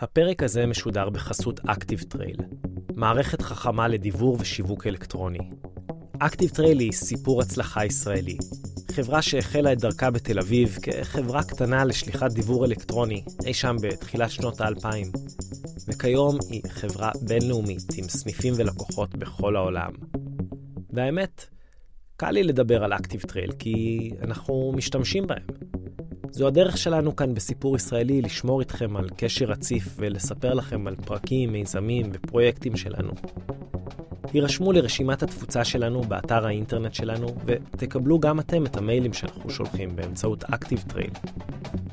הפרק הזה משודר בחסות Active Trail, מערכת חכמה לדיוור ושיווק אלקטרוני. Active Trail היא סיפור הצלחה ישראלי, חברה שהחלה את דרכה בתל אביב כחברה קטנה לשליחת דיוור אלקטרוני, אי שם בתחילת שנות האלפיים, וכיום היא חברה בינלאומית עם סניפים ולקוחות בכל העולם. והאמת, קל לי לדבר על Active Trail כי אנחנו משתמשים בהם. זו הדרך שלנו כאן בסיפור ישראלי לשמור איתכם על קשר רציף ולספר לכם על פרקים, מיזמים ופרויקטים שלנו. הירשמו לרשימת התפוצה שלנו באתר האינטרנט שלנו ותקבלו גם אתם את המיילים שאנחנו שולחים באמצעות Active Trail.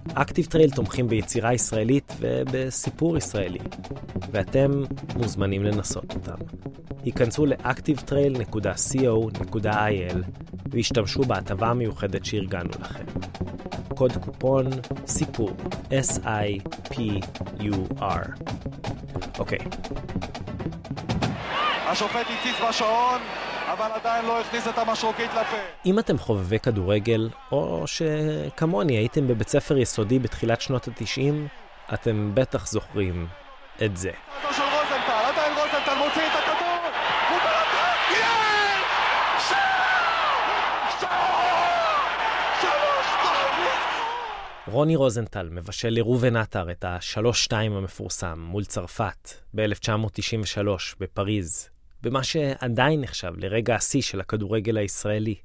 Active Trail תומכים ביצירה ישראלית ובסיפור ישראלי, ואתם מוזמנים לנסות אותם. היכנסו ל-activetrail.co.il והשתמשו בהטבה המיוחדת שארגנו לכם. קוד קופון סיפור, S-I-P-U-R. אוקיי. השופט הציץ בשעון, אבל עדיין לא הכניס את המשרוקית לפה. אם אתם חובבי כדורגל, או שכמוני הייתם בבית ספר יסודי בתחילת שנות ה-90, אתם בטח זוכרים את זה. של רוזנטל, עדיין רוזנטל מוציא את הכדור, הוא בלטה! שער! שער! שלוש שתיים! רוני רוזנטל מבשל לראובן עטר את ה-3-2 המפורסם מול צרפת ב-1993 בפריז, במה שעדיין נחשב לרגע השיא של הכדורגל הישראלי.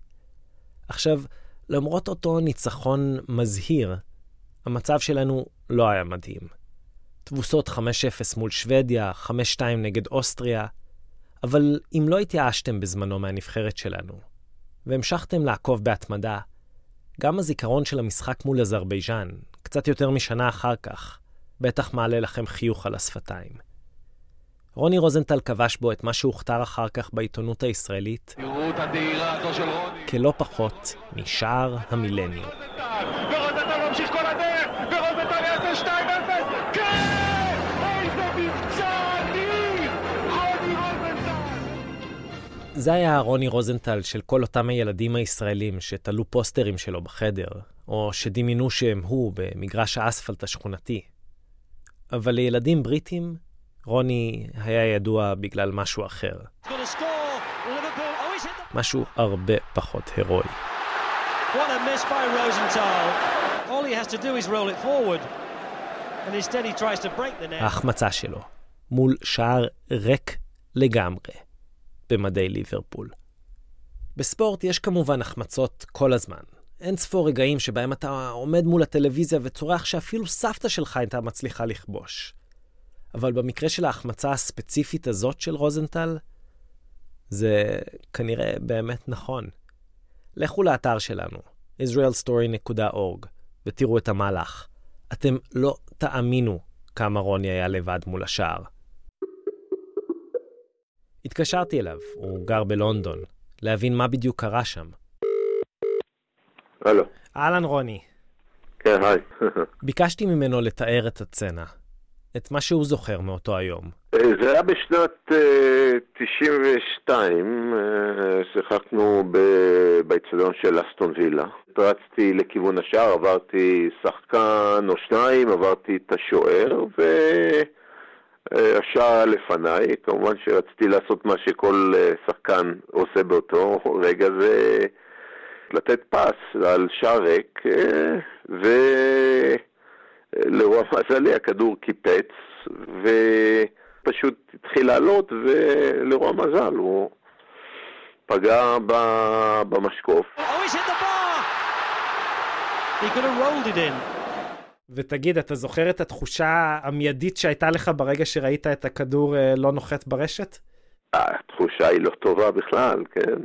עכשיו, למרות אותו ניצחון מזהיר, המצב שלנו לא היה מדהים. תבוסות 5-0 מול שוודיה, 5-2 נגד אוסטריה, אבל אם לא התייאשתם בזמנו מהנבחרת שלנו, והמשכתם לעקוב בהתמדה, גם הזיכרון של המשחק מול אזרבייג'אן, קצת יותר משנה אחר כך, בטח מעלה לכם חיוך על השפתיים. רוני רוזנטל כבש בו את מה שהוכתר אחר כך בעיתונות הישראלית. כלא פחות משער המילניום. ורוזנטל ממשיך כל הדרך, ורוזנטל יעשה 2-0, כן! איזה מבצע אדיר! רוני רוזנטל! זה היה רוני רוזנטל של כל אותם הילדים הישראלים שתלו פוסטרים שלו בחדר, או שדמיינו שהם הוא במגרש האספלט השכונתי. אבל לילדים בריטים, רוני היה ידוע בגלל משהו אחר. Oh. משהו הרבה פחות הירואי. ההחמצה שלו, מול שער ריק לגמרי, במדי ליברפול. בספורט יש כמובן החמצות כל הזמן. אין ספור רגעים שבהם אתה עומד מול הטלוויזיה וצורח שאפילו סבתא שלך הייתה מצליחה לכבוש. אבל במקרה של ההחמצה הספציפית הזאת של רוזנטל, זה כנראה באמת נכון. לכו לאתר שלנו, israelstory.org, ותראו את המהלך. אתם לא תאמינו כמה רוני היה לבד מול השער. התקשרתי אליו, הוא גר בלונדון, להבין מה בדיוק קרה שם. הלו. אהלן רוני, כן, היי. ביקשתי ממנו לתאר את הצצנה, את מה שהוא זוכר מאותו היום. אה, זה היה בשנת אה, 92, אה, שיחקנו ב- באצטדיון של אסטון וילה. רצתי לכיוון השער, עברתי שחקן או שניים, עברתי את השוער, והשער היה לפניי. כמובן שרציתי לעשות מה שכל אה, שחקן עושה באותו רגע, זה לתת פס על שער ריק, אה, ו... לרוע מזלי הכדור קיפץ ופשוט התחיל לעלות ולרוע מזל הוא פגע ב- במשקוף. Oh. ותגיד, אתה זוכר את התחושה המיידית שהייתה לך ברגע שראית את הכדור אה, לא נוחת ברשת? התחושה היא לא טובה בכלל, כן.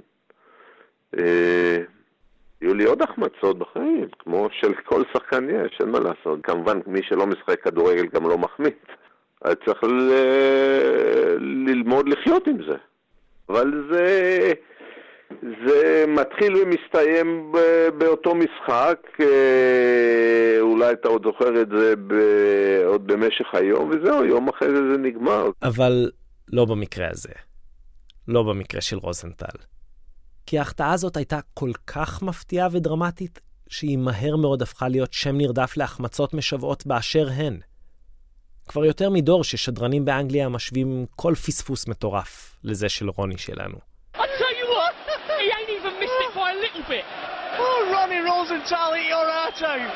אה, היו לי עוד החמצות בחיים, כמו של כל שחקן יש, אין מה לעשות. כמובן, מי שלא משחק כדורגל גם לא מחמיץ. אז צריך ל- ללמוד לחיות עם זה. אבל זה, זה מתחיל ומסתיים באותו משחק, אה, אולי אתה עוד זוכר את זה ב- עוד במשך היום, וזהו, יום אחרי זה זה נגמר. אבל לא במקרה הזה. לא במקרה של רוזנטל. כי ההחטאה הזאת הייתה כל כך מפתיעה ודרמטית, שהיא מהר מאוד הפכה להיות שם נרדף להחמצות משוועות באשר הן. כבר יותר מדור ששדרנים באנגליה משווים כל פספוס מטורף לזה של רוני שלנו. Oh, Ronnie Rosenthal at your heart out.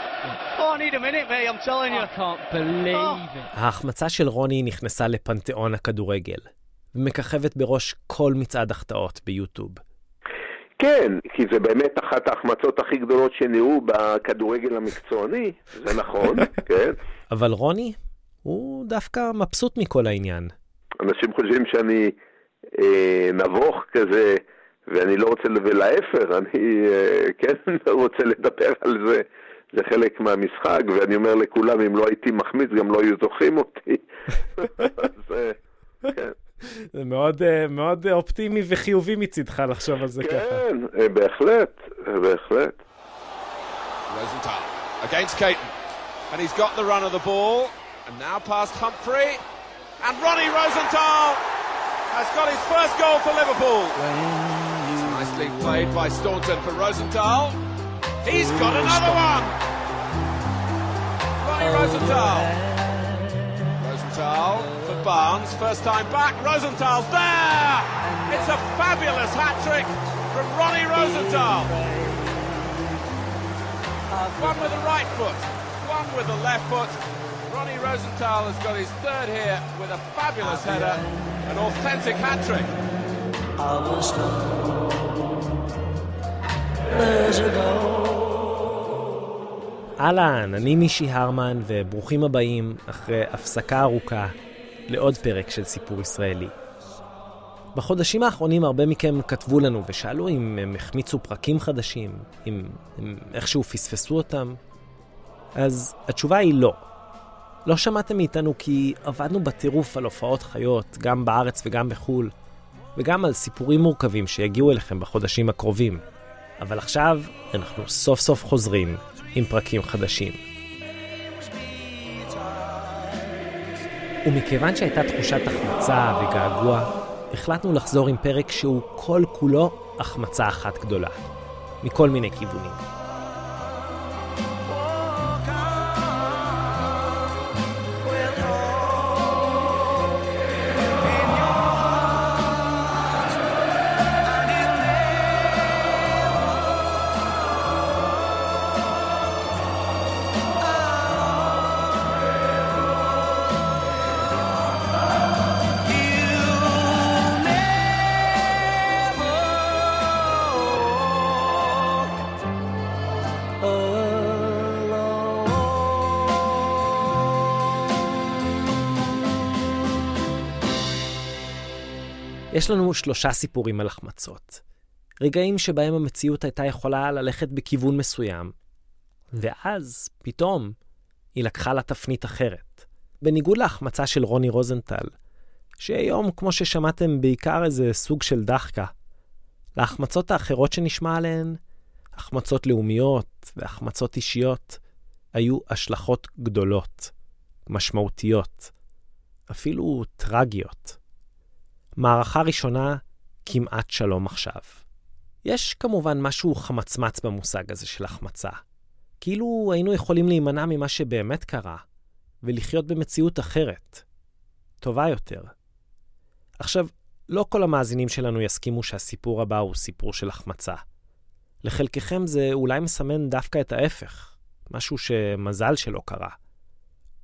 Oh, I need a minute, mate, I'm telling you. I can't believe it. ההחמצה של רוני נכנסה לפנתיאון הכדורגל, ומככבת בראש כל מצעד החטאות ביוטיוב. כן, כי זה באמת אחת ההחמצות הכי גדולות שנראו בכדורגל המקצועני, זה נכון, כן. אבל רוני, הוא דווקא מבסוט מכל העניין. אנשים חושבים שאני אה, נבוך כזה, ואני לא רוצה, ולהפך, אני אה, כן רוצה לדבר על זה. זה חלק מהמשחק, ואני אומר לכולם, אם לא הייתי מחמיץ, גם לא היו זוכרים אותי. אז אה, כן. זה מאוד, אה, מאוד אופטימי וחיובי מצידך לחשוב על זה ככה. כן, אה, בהחלט, אה, בהחלט. Rosenthal against Caton. And he's got the run of the ball. And now past Humphrey. And Ronnie Rosenthal has got his first goal for Liverpool. It's nicely played by Staunton for Rosenthal. He's got another one. Ronnie Rosenthal. Rosenthal for Barnes. First time back. Rosenthal's there. It's a fabulous hat trick from Ronnie Rosenthal. One with the right foot, one with the left foot. Ronnie Rosenthal has got his third here with a fabulous header, an authentic hat trick. אהלן, אני מישי הרמן, וברוכים הבאים, אחרי הפסקה ארוכה, לעוד פרק של סיפור ישראלי. בחודשים האחרונים הרבה מכם כתבו לנו ושאלו אם הם החמיצו פרקים חדשים, אם הם איכשהו פספסו אותם. אז התשובה היא לא. לא שמעתם מאיתנו כי עבדנו בטירוף על הופעות חיות, גם בארץ וגם בחו"ל, וגם על סיפורים מורכבים שיגיעו אליכם בחודשים הקרובים. אבל עכשיו אנחנו סוף סוף חוזרים עם פרקים חדשים. ומכיוון שהייתה תחושת החמצה וגעגוע, החלטנו לחזור עם פרק שהוא כל כולו החמצה אחת גדולה. מכל מיני כיוונים. יש לנו שלושה סיפורים על החמצות. רגעים שבהם המציאות הייתה יכולה ללכת בכיוון מסוים, ואז, פתאום, היא לקחה לה תפנית אחרת. בניגוד להחמצה של רוני רוזנטל, שהיום, כמו ששמעתם, בעיקר איזה סוג של דחקה. להחמצות האחרות שנשמע עליהן, החמצות לאומיות והחמצות אישיות, היו השלכות גדולות, משמעותיות, אפילו טרגיות. מערכה ראשונה, כמעט שלום עכשיו. יש כמובן משהו חמצמץ במושג הזה של החמצה. כאילו היינו יכולים להימנע ממה שבאמת קרה, ולחיות במציאות אחרת, טובה יותר. עכשיו, לא כל המאזינים שלנו יסכימו שהסיפור הבא הוא סיפור של החמצה. לחלקכם זה אולי מסמן דווקא את ההפך, משהו שמזל שלא קרה.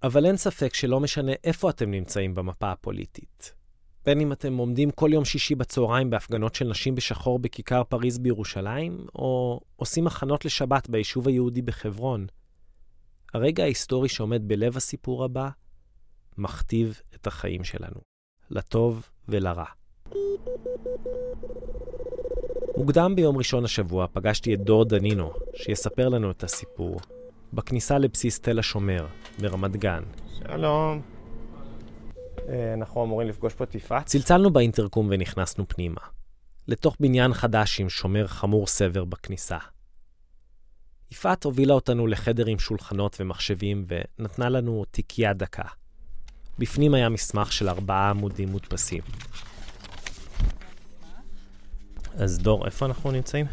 אבל אין ספק שלא משנה איפה אתם נמצאים במפה הפוליטית. בין אם אתם עומדים כל יום שישי בצהריים בהפגנות של נשים בשחור בכיכר פריז בירושלים, או עושים הכנות לשבת ביישוב היהודי בחברון. הרגע ההיסטורי שעומד בלב הסיפור הבא, מכתיב את החיים שלנו, לטוב ולרע. מוקדם ביום ראשון השבוע פגשתי את דור דנינו, שיספר לנו את הסיפור, בכניסה לבסיס תל השומר, ברמת גן. שלום. אה, אנחנו אמורים לפגוש פה יפעת. צלצלנו באינטרקום ונכנסנו פנימה, לתוך בניין חדש עם שומר חמור סבר בכניסה. יפעת הובילה אותנו לחדר עם שולחנות ומחשבים ונתנה לנו תיקייה דקה. בפנים היה מסמך של ארבעה עמודים מודפסים. אז דור, איפה אנחנו נמצאים?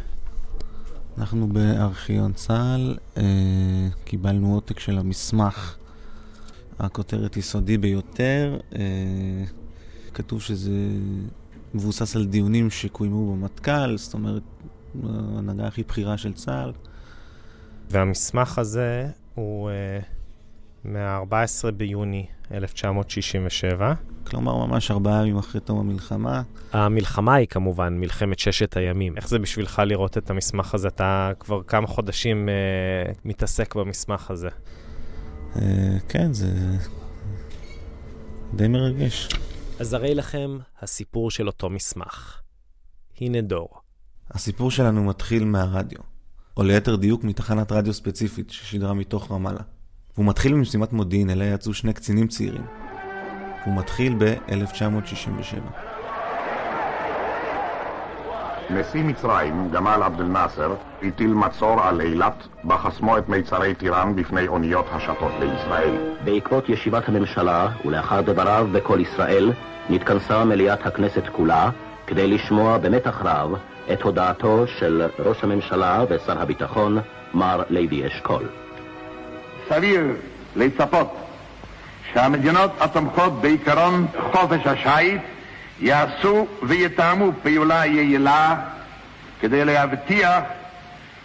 אנחנו בארכיון צה"ל, אה, קיבלנו עותק של המסמך הכותרת היא סודי ביותר. אה, כתוב שזה מבוסס על דיונים שקוימו במטכ"ל, זאת אומרת, ההנהגה הכי בכירה של צה"ל. והמסמך הזה הוא uh, מה-14 ביוני 1967. כלומר, ממש ארבעה ימים אחרי תום המלחמה. המלחמה היא כמובן מלחמת ששת הימים. איך זה בשבילך לראות את המסמך הזה? אתה כבר כמה חודשים uh, מתעסק במסמך הזה. Uh, כן, זה די מרגש. אז הרי לכם הסיפור של אותו מסמך. הנה דור. הסיפור שלנו מתחיל מהרדיו, או ליתר דיוק מתחנת רדיו ספציפית ששידרה מתוך רמאללה. והוא מתחיל ממשימת מודיעין, אליה יצאו שני קצינים צעירים. הוא מתחיל ב-1967. נשיא מצרים, גמל עבד אל-נאסר, הטיל מצור על אילת, בחסמו את מיצרי טיראן בפני אוניות השטות לישראל. בעקבות ישיבת הממשלה, ולאחר דבריו בקול ישראל, נתכנסה מליאת הכנסת כולה, כדי לשמוע במתח רב את הודעתו של ראש הממשלה ושר הביטחון, מר לוי אשכול. סביר לצפות שהמדינות התומכות בעיקרון חופש השיט יעשו ויתאמו פעולה יעילה כדי להבטיח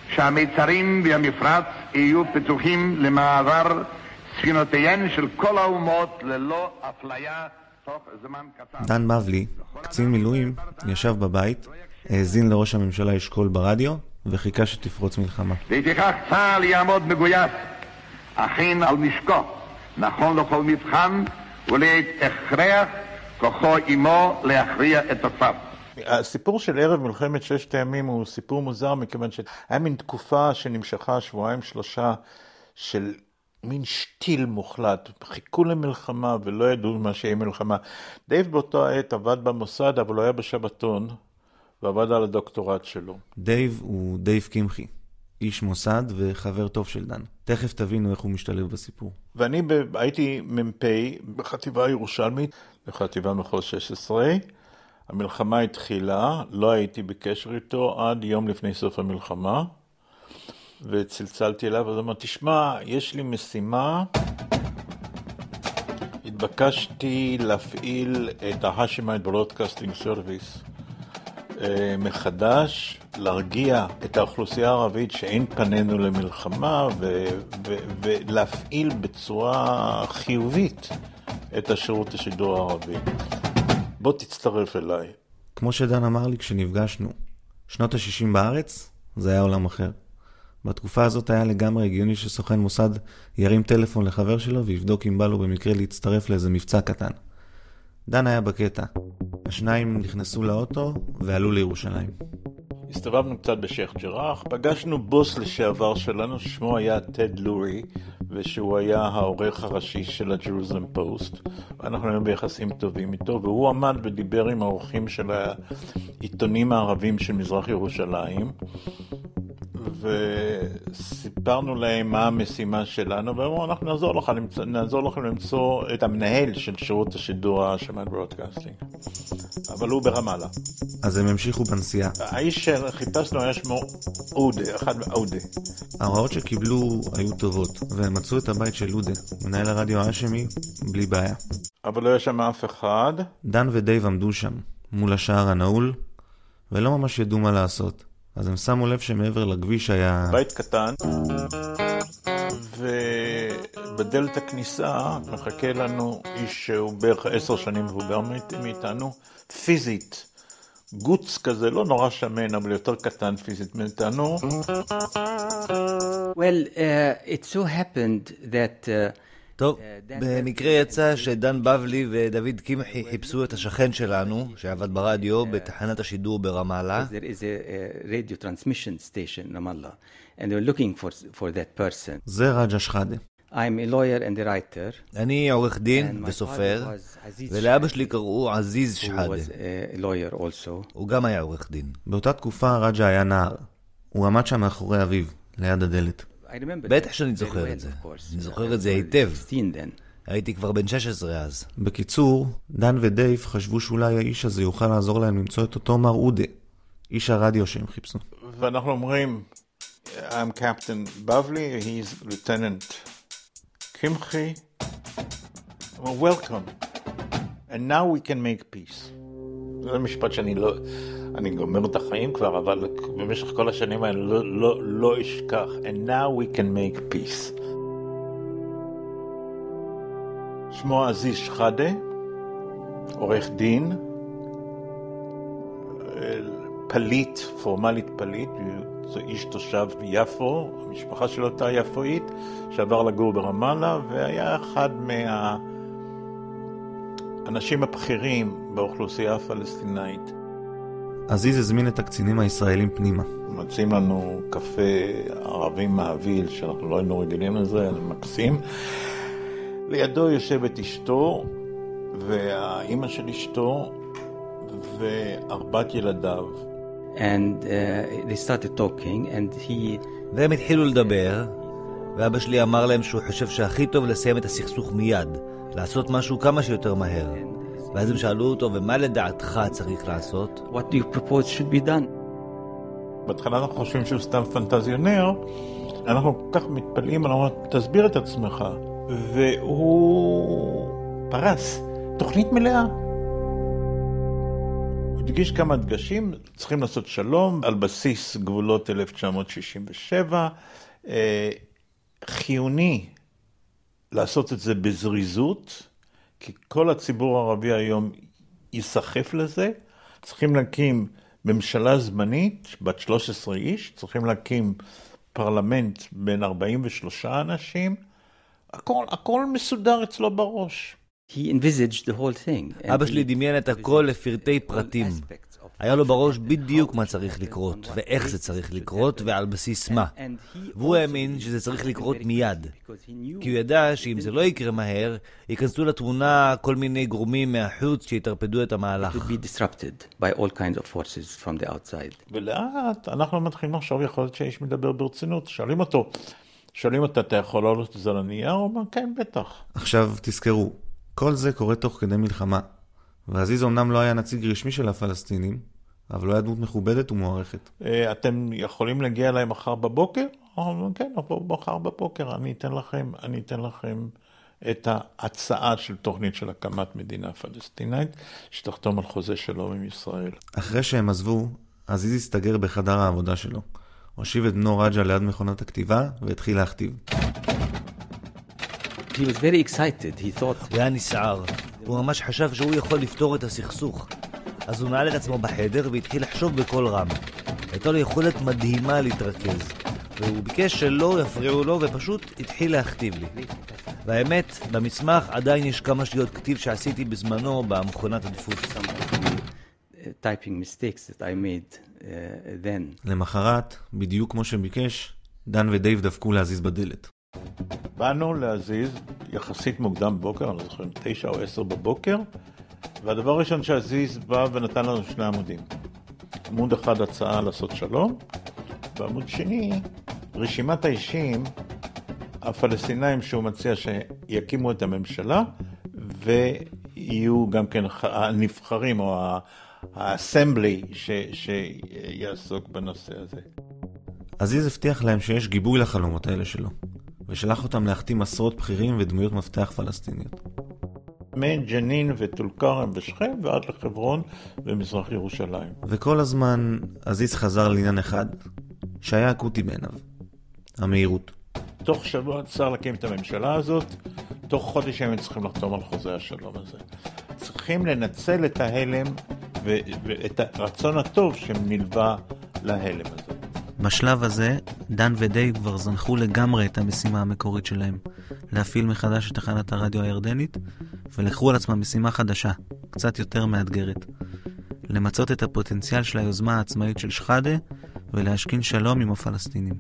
שהמיצרים והמפרץ יהיו פתוחים למעבר ספינותיהן של כל האומות ללא אפליה תוך זמן קצר. דן בבלי, קצין מילואים, ישב בבית, האזין לראש הממשלה אשכול ברדיו, וחיכה שתפרוץ מלחמה. לפיכך צה"ל יעמוד מגויס, אכן על משקו, נכון לכל מבחן ולעת הכרח כוחו עמו להכריע את תוקפיו. הסיפור של ערב מלחמת ששת הימים הוא סיפור מוזר מכיוון שהיה מין תקופה שנמשכה שבועיים שלושה של מין שתיל מוחלט, חיכו למלחמה ולא ידעו מה שיהיה מלחמה. דייב באותו העת עבד במוסד אבל הוא היה בשבתון ועבד על הדוקטורט שלו. דייב הוא דייב קמחי, איש מוסד וחבר טוב של דן. תכף תבינו איך הוא משתלב בסיפור. ואני ב... הייתי מ"פ בחטיבה הירושלמית, בחטיבה מחוז 16. המלחמה התחילה, לא הייתי בקשר איתו עד יום לפני סוף המלחמה, וצלצלתי אליו, אז אמרתי, תשמע, יש לי משימה, התבקשתי להפעיל את ה-Hashemite Broadcasting Service מחדש, להרגיע את האוכלוסייה הערבית שאין פנינו למלחמה, ו- ו- ולהפעיל בצורה חיובית את השירות השידור הערבי. בוא תצטרף אליי. כמו שדן אמר לי כשנפגשנו, שנות ה-60 בארץ זה היה עולם אחר. בתקופה הזאת היה לגמרי הגיוני שסוכן מוסד ירים טלפון לחבר שלו ויבדוק אם בא לו במקרה להצטרף לאיזה מבצע קטן. דן היה בקטע. השניים נכנסו לאוטו ועלו לירושלים. הסתובבנו קצת בשייח' ג'ראח, פגשנו בוס לשעבר שלנו ששמו היה טד לורי, ושהוא היה העורך הראשי של הג'רוזלם פוסט. אנחנו היינו ביחסים טובים איתו, והוא עמד ודיבר עם העורכים של העיתונים הערבים של מזרח ירושלים, וסיפרנו להם מה המשימה שלנו, והם אמרו, אנחנו נעזור, לך, נעזור לכם למצוא את המנהל של שירות השידור Hashemite Broadcasting. אבל הוא ברמאללה. אז הם המשיכו בנסיעה. האיש שחיפשנו היה שמו אודה, אחד מאודה. ההוראות שקיבלו היו טובות, והם מצאו את הבית של אודה, מנהל הרדיו ההאשמי, בלי בעיה. אבל לא היה שם אף אחד. דן ודייב עמדו שם, מול השער הנעול, ולא ממש ידעו מה לעשות. אז הם שמו לב שמעבר לכביש היה... בית קטן, ובדלת הכניסה מחכה לנו איש שהוא בערך עשר שנים מבוגר מאיתנו, פיזית. גוץ כזה, לא נורא שמן, אבל יותר קטן פיזית מאיתנו. Well, uh, it so happened that... Uh, טוב, במקרה יצא שדן בבלי ודוד קמחי חיפשו את השכן שלנו, שעבד ברדיו בתחנת השידור ברמאללה. זה רג'ה שחאדה. I'm a lawyer and a writer. אני עורך דין וסופר, ולאבא שלי קראו עזיז שחאדה. הוא גם היה עורך דין. באותה תקופה רג'ה היה נער. הוא עמד שם מאחורי אביו, ליד הדלת. בטח שאני זוכר את זה. אני זוכר את זה היטב. הייתי כבר בן 16 אז. בקיצור, דן ודייב חשבו שאולי האיש הזה יוכל לעזור להם למצוא את אותו מר אודה, איש הרדיו שהם חיפשו. ואנחנו אומרים, I'm Captain Bavli, he's Lieutenant קמחי, Welcome. And now we can make peace. זה משפט שאני לא... אני גומר את החיים כבר, אבל במשך כל השנים האלה לא, לא, לא אשכח. And now we can make peace. שמו עזיז שחאדה, עורך דין, פליט, פורמלית פליט, זה איש תושב יפו, המשפחה שלו הייתה יפואית, שעבר לגור ברמאללה, והיה אחד מהאנשים הבכירים באוכלוסייה הפלסטינאית. עזיז הזמין את הקצינים הישראלים פנימה. מציעים לנו קפה ערבי מעביל, שאנחנו לא היינו רגילים לזה, זה מקסים. לידו יושבת אשתו, והאימא של אשתו, וארבעת ילדיו. And uh, they started talking and he... והם התחילו לדבר, ואבא שלי אמר להם שהוא חושב שהכי טוב לסיים את הסכסוך מיד, לעשות משהו כמה שיותר מהר. ואז הם שאלו אותו, ומה לדעתך צריך לעשות? What do you propose should be done? בהתחלה אנחנו חושבים שהוא סתם פנטזיונר, אנחנו כל כך מתפלאים, אנחנו אומרים, תסביר את עצמך. והוא פרס תוכנית מלאה. הוא הדגיש כמה דגשים, צריכים לעשות שלום על בסיס גבולות 1967. אה, חיוני לעשות את זה בזריזות, כי כל הציבור הערבי היום ייסחף לזה. צריכים להקים ממשלה זמנית בת 13 איש, צריכים להקים פרלמנט בין 43 אנשים. הכל, הכל מסודר אצלו בראש. He envisaged the whole thing. אבא שלי דמיין את הכל לפרטי פרטים. היה לו בראש בדיוק מה צריך לקרות, ואיך זה צריך לקרות, ועל בסיס מה. והוא האמין שזה צריך לקרות מיד. כי הוא ידע שאם זה לא יקרה מהר, ייכנסו לתמונה כל מיני גורמים מהחוץ שיטרפדו את המהלך. ולאט אנחנו מתחילים לחשוב, יכול להיות שהאיש מדבר ברצינות. שואלים אותו, שואלים אותו, אתה יכול לעלות את זה לנייר? הוא אומר, כן, בטח. עכשיו, תזכרו, כל זה קורה תוך כדי מלחמה. ועזיז אמנם לא היה נציג רשמי של הפלסטינים, אבל הוא היה דמות מכובדת ומוערכת. אתם יכולים להגיע אליי מחר בבוקר? כן, נבוא מחר בבוקר, אני אתן לכם, אני אתן לכם את ההצעה של תוכנית של הקמת מדינה פלסטינאית, שתחתום על חוזה שלום עם ישראל. אחרי שהם עזבו, עזיז הסתגר בחדר העבודה שלו. הושיב את בנו רג'ה ליד מכונת הכתיבה והתחיל להכתיב. He was very excited, he thought... הוא היה נסער. הוא ממש חשב שהוא יכול לפתור את הסכסוך. אז הוא נעל את עצמו בחדר והתחיל לחשוב בקול רם. הייתה לו יכולת מדהימה להתרכז. והוא ביקש שלא יפריעו לו ופשוט התחיל להכתיב לי. והאמת, במסמך עדיין יש כמה שגיאות כתיב שעשיתי בזמנו במכונת הדפוס. uh. למחרת, בדיוק כמו שביקש, דן ודייב דפקו להזיז בדלת. באנו להזיז יחסית מוקדם בבוקר, אני לא זוכר אם תשע או עשר בבוקר, והדבר הראשון שעזיז בא ונתן לנו שני עמודים. עמוד אחד הצעה לעשות שלום, ועמוד שני, רשימת האישים הפלסטינאים שהוא מציע שיקימו את הממשלה, ויהיו גם כן הנבחרים או האסמבלי שיעסוק בנושא הזה. עזיז הבטיח להם שיש גיבוי לחלומות האלה שלו, ושלח אותם להחתים עשרות בכירים ודמויות מפתח פלסטיניות. מג'נין וטול כרם ושכם ועד לחברון ומזרח ירושלים. וכל הזמן עזיז חזר לעניין אחד, שהיה אקוטי בעיניו, המהירות. תוך שבוע צריך להקים את הממשלה הזאת, תוך חודש הם צריכים לחתום על חוזה השלום הזה. צריכים לנצל את ההלם ואת הרצון הטוב שנלווה להלם הזה. בשלב הזה, דן ודייב כבר זנחו לגמרי את המשימה המקורית שלהם, להפעיל מחדש את תחנת הרדיו הירדנית, ולקחו על עצמם משימה חדשה, קצת יותר מאתגרת. למצות את הפוטנציאל של היוזמה העצמאית של שחאדה, ולהשכין שלום עם הפלסטינים.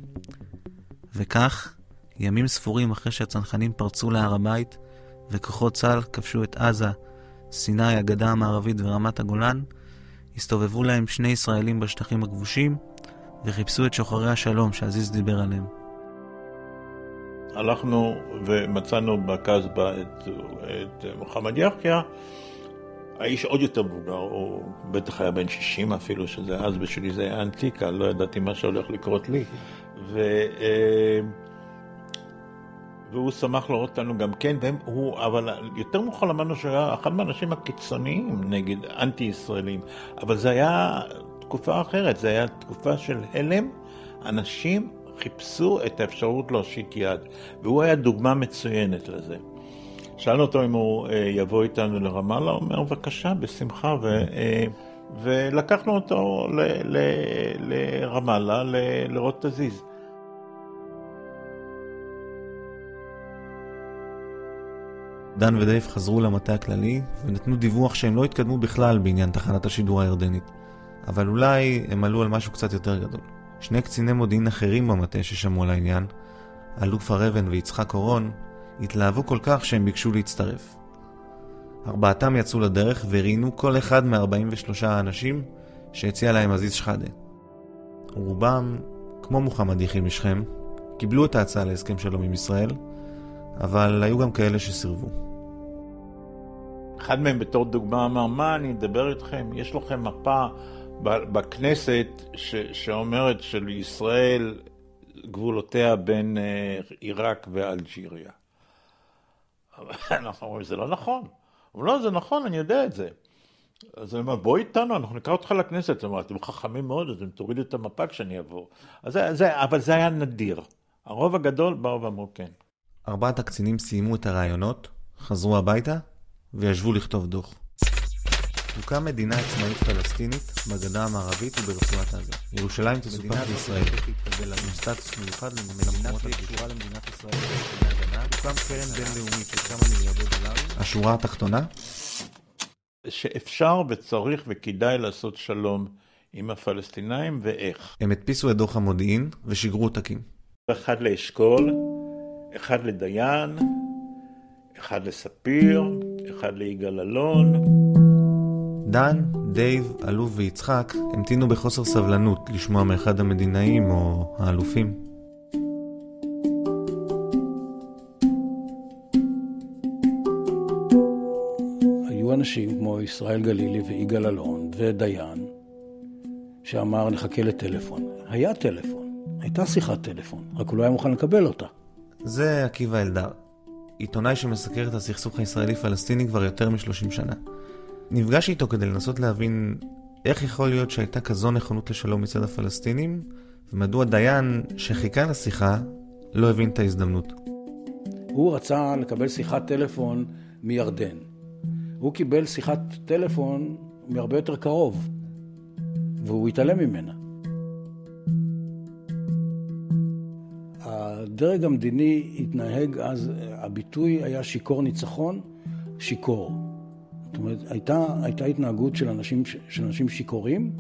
וכך, ימים ספורים אחרי שהצנחנים פרצו להר הבית, וכוחות צה"ל כבשו את עזה, סיני, הגדה המערבית ורמת הגולן, הסתובבו להם שני ישראלים בשטחים הכבושים, וחיפשו את שוחרי השלום שעזיז דיבר עליהם. הלכנו ומצאנו בקסבה את, את מוחמד יחיא, האיש עוד יותר מבוגר, הוא בטח היה בן 60 אפילו, שזה אז בשבילי זה היה אנטיקה, לא ידעתי מה שהולך לקרות לי. והוא שמח לראות אותנו גם כן, והוא, אבל יותר מאוחר למדנו שהוא היה אחד מהאנשים הקיצוניים נגד אנטי-ישראלים, אבל זה היה תקופה אחרת, זה היה תקופה של הלם, אנשים חיפשו את האפשרות להושיט יד, והוא היה דוגמה מצוינת לזה. שאלנו אותו אם הוא אה, יבוא איתנו לרמאללה, הוא אומר, בבקשה, בשמחה, ו, אה, ולקחנו אותו ל, ל, לרמאללה ל, לראות את הזיז. דן ודייב חזרו למטה הכללי ונתנו דיווח שהם לא התקדמו בכלל בעניין תחנת השידור הירדנית. אבל אולי הם עלו על משהו קצת יותר גדול. שני קציני מודיעין אחרים במטה ששמעו על העניין, אלוף הר אבן ויצחק אורון, התלהבו כל כך שהם ביקשו להצטרף. ארבעתם יצאו לדרך וראיינו כל אחד מ-43 האנשים שהציע להם עזיז שחאדה. רובם, כמו מוחמד יחיא משכם, קיבלו את ההצעה להסכם שלום עם ישראל, אבל היו גם כאלה שסירבו. אחד מהם בתור דוגמה אמר, מה אני אדבר איתכם? יש לכם מפה בכנסת ש, שאומרת שלישראל גבולותיה בין אה, עיראק ואלג'יריה. אנחנו אומרים, זה לא נכון. אבל לא, זה נכון, אני יודע את זה. אז אני אומר, בוא איתנו, אנחנו נקרא אותך לכנסת. הוא אומר, אתם חכמים מאוד, אז אתם תורידו את המפה כשאני אבוא. זה, זה, אבל זה היה נדיר. הרוב הגדול באו ואמרו כן. ארבעת הקצינים סיימו את הרעיונות, חזרו הביתה וישבו לכתוב דוח. תוקם מדינה עצמאית פלסטינית בגדה המערבית וברצועת עזה. ירושלים תסופח לישראל. עם סטטוס מיוחד למדינה תהיה קשורה למדינת ישראל תוקם קרן בינלאומית של כמה מיליארדי דולרים. השורה התחתונה? שאפשר וצריך וכדאי לעשות שלום עם הפלסטינאים ואיך. הם הדפיסו את דוח המודיעין ושיגרו עותקים. אחד לאשכול, אחד לדיין, אחד לספיר, אחד ליגאל אלון. דן, דייב, אלוף ויצחק המתינו בחוסר סבלנות לשמוע מאחד המדינאים או האלופים. היו אנשים כמו ישראל גלילי ויגאל אלון ודיין, שאמר נחכה לטלפון. היה טלפון, הייתה שיחת טלפון, רק הוא לא היה מוכן לקבל אותה. זה עקיבא אלדר, עיתונאי שמסקר את הסכסוך הישראלי-פלסטיני כבר יותר מ-30 שנה. נפגש איתו כדי לנסות להבין איך יכול להיות שהייתה כזו נכונות לשלום מצד הפלסטינים, ומדוע דיין שחיכה לשיחה לא הבין את ההזדמנות. הוא רצה לקבל שיחת טלפון מירדן. הוא קיבל שיחת טלפון מהרבה יותר קרוב, והוא התעלם ממנה. הדרג המדיני התנהג אז, הביטוי היה שיכור ניצחון, שיכור. זאת אומרת, הייתה, הייתה התנהגות של אנשים, של אנשים שיכורים.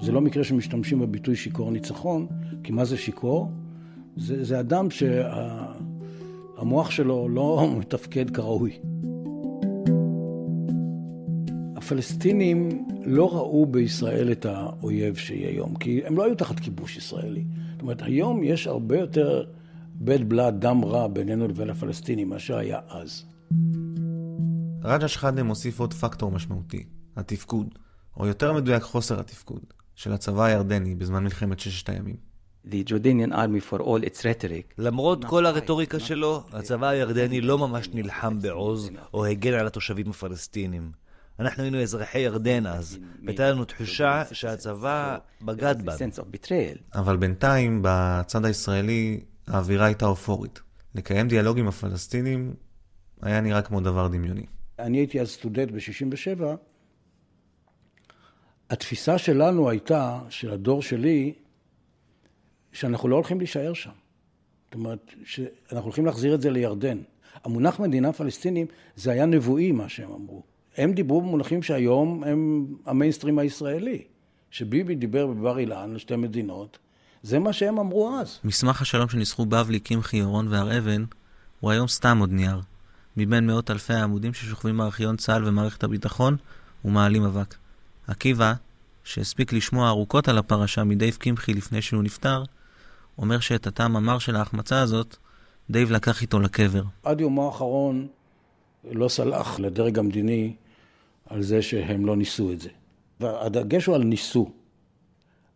זה לא מקרה שמשתמשים בביטוי שיכור ניצחון, כי מה זה שיכור? זה, זה אדם שהמוח שה, שלו לא מתפקד כראוי. הפלסטינים לא ראו בישראל את האויב שהיא היום, כי הם לא היו תחת כיבוש ישראלי. זאת אומרת, היום יש הרבה יותר בית בלעד, דם רע בינינו לבין הפלסטינים מאשר היה אז. רג'ה שחאדה מוסיף עוד פקטור משמעותי, התפקוד, או יותר מדויק חוסר התפקוד, של הצבא הירדני בזמן מלחמת ששת הימים. למרות כל הרטוריקה שלו, הצבא הירדני לא ממש נלחם בעוז או הגן על התושבים הפלסטינים. אנחנו היינו אזרחי ירדן אז, והייתה לנו תחושה שהצבא בגד בנו. אבל בינתיים, בצד הישראלי, האווירה הייתה אופורית. לקיים דיאלוג עם הפלסטינים היה נראה כמו דבר דמיוני. אני הייתי אז סטודנט ב-67, התפיסה שלנו הייתה, של הדור שלי, שאנחנו לא הולכים להישאר שם. זאת אומרת, שאנחנו הולכים להחזיר את זה לירדן. המונח מדינה פלסטינים, זה היה נבואי מה שהם אמרו. הם דיברו במונחים שהיום הם המיינסטרים הישראלי. שביבי דיבר בבר אילן על שתי מדינות, זה מה שהם אמרו אז. מסמך השלום שניסחו בבלי, קמחי, אורון והר אבן, הוא היום סתם עוד נייר. מבין מאות אלפי העמודים ששוכבים בארכיון צה"ל ומערכת הביטחון ומעלים אבק. עקיבא, שהספיק לשמוע ארוכות על הפרשה מדייב קמחי לפני שהוא נפטר, אומר שאת הטעם המר של ההחמצה הזאת, דייב לקח איתו לקבר. עד יומו האחרון לא סלח לדרג המדיני על זה שהם לא ניסו את זה. והדגש הוא על ניסו.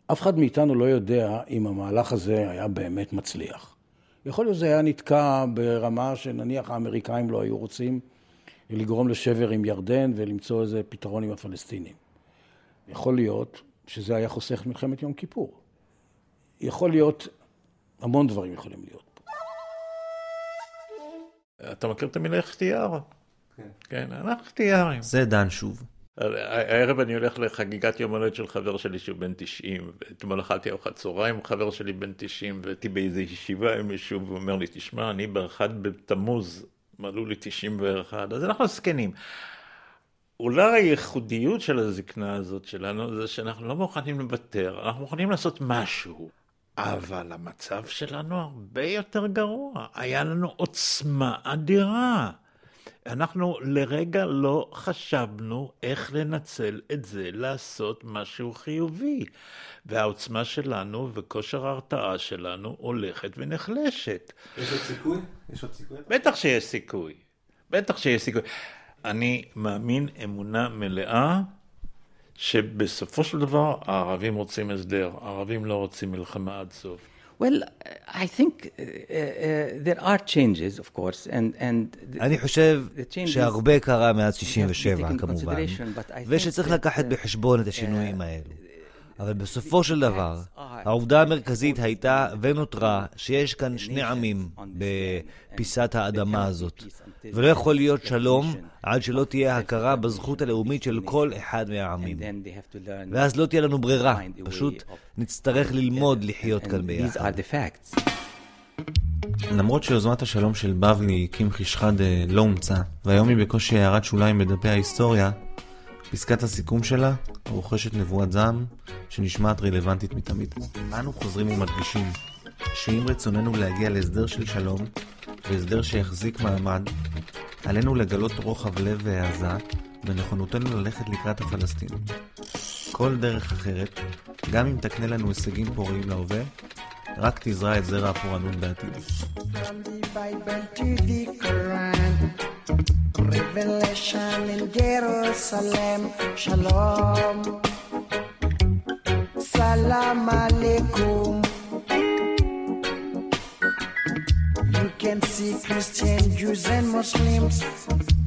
אף אחד מאיתנו לא יודע אם המהלך הזה היה באמת מצליח. יכול להיות שזה היה נתקע ברמה שנניח האמריקאים לא היו רוצים לגרום לשבר עם ירדן ולמצוא איזה פתרון עם הפלסטינים. יכול להיות שזה היה חוסך מלחמת יום כיפור. יכול להיות, המון דברים יכולים להיות פה. אתה מכיר את המילה אכתיאר? כן. כן, אנחנו אכתיארים. זה דן שוב. הערב אני הולך לחגיגת יום הולדת של חבר שלי שהוא בן 90, ואתמול אכלתי ארוחת צהריים, חבר שלי בן 90, והייתי באיזו ישיבה עם מישהו, והוא אומר לי, תשמע, אני באחד בתמוז, מלאו לי 91, אז אנחנו זקנים. אולי הייחודיות של הזקנה הזאת שלנו זה שאנחנו לא מוכנים לוותר, אנחנו מוכנים לעשות משהו. אבל המצב שלנו הרבה יותר גרוע. היה לנו עוצמה אדירה. אנחנו לרגע לא חשבנו איך לנצל את זה לעשות משהו חיובי. והעוצמה שלנו וכושר ההרתעה שלנו הולכת ונחלשת. יש עוד סיכוי? יש עוד סיכוי? בטח שיש סיכוי. בטח שיש סיכוי. אני מאמין אמונה מלאה שבסופו של דבר הערבים רוצים הסדר, הערבים לא רוצים מלחמה עד סוף. Well, I think uh, uh, there are changes, of course, and, and אני חושב שהרבה קרה מאז 67, כמובן, ושצריך לקחת בחשבון את השינויים האלו. אבל בסופו של דבר, העובדה המרכזית הייתה ונותרה שיש כאן שני עמים בפיסת האדמה הזאת. ולא יכול להיות שלום עד שלא תהיה הכרה בזכות הלאומית של כל אחד מהעמים. ואז לא תהיה לנו ברירה, פשוט נצטרך ללמוד לחיות כאן ביחד. למרות שיוזמת השלום של בבלי, קמחי שחאדה, לא אומצה, והיום היא בקושי הערת שוליים בדפי ההיסטוריה, פסקת הסיכום שלה רוכשת נבואת זעם שנשמעת רלוונטית מתמיד. אנו חוזרים ומדגישים שאם רצוננו להגיע להסדר של שלום והסדר שיחזיק מעמד, עלינו לגלות רוחב לב והעזה ונכונותנו ללכת לקראת הפלסטינים. כל דרך אחרת, גם אם תקנה לנו הישגים פוריים להווה, רק תזרע את זרע הפורענות בעתיד. Revelation in Jerusalem, Shalom, Salam Alaikum. You can see Christian, Jews, and Muslims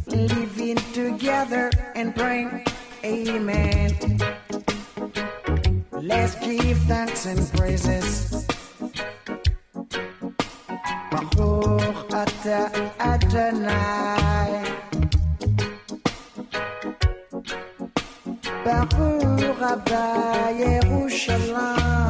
living together and praying, Amen. Let's give thanks and praises. Baruch Ata Adonai. Baruch Abba Yerushalayim.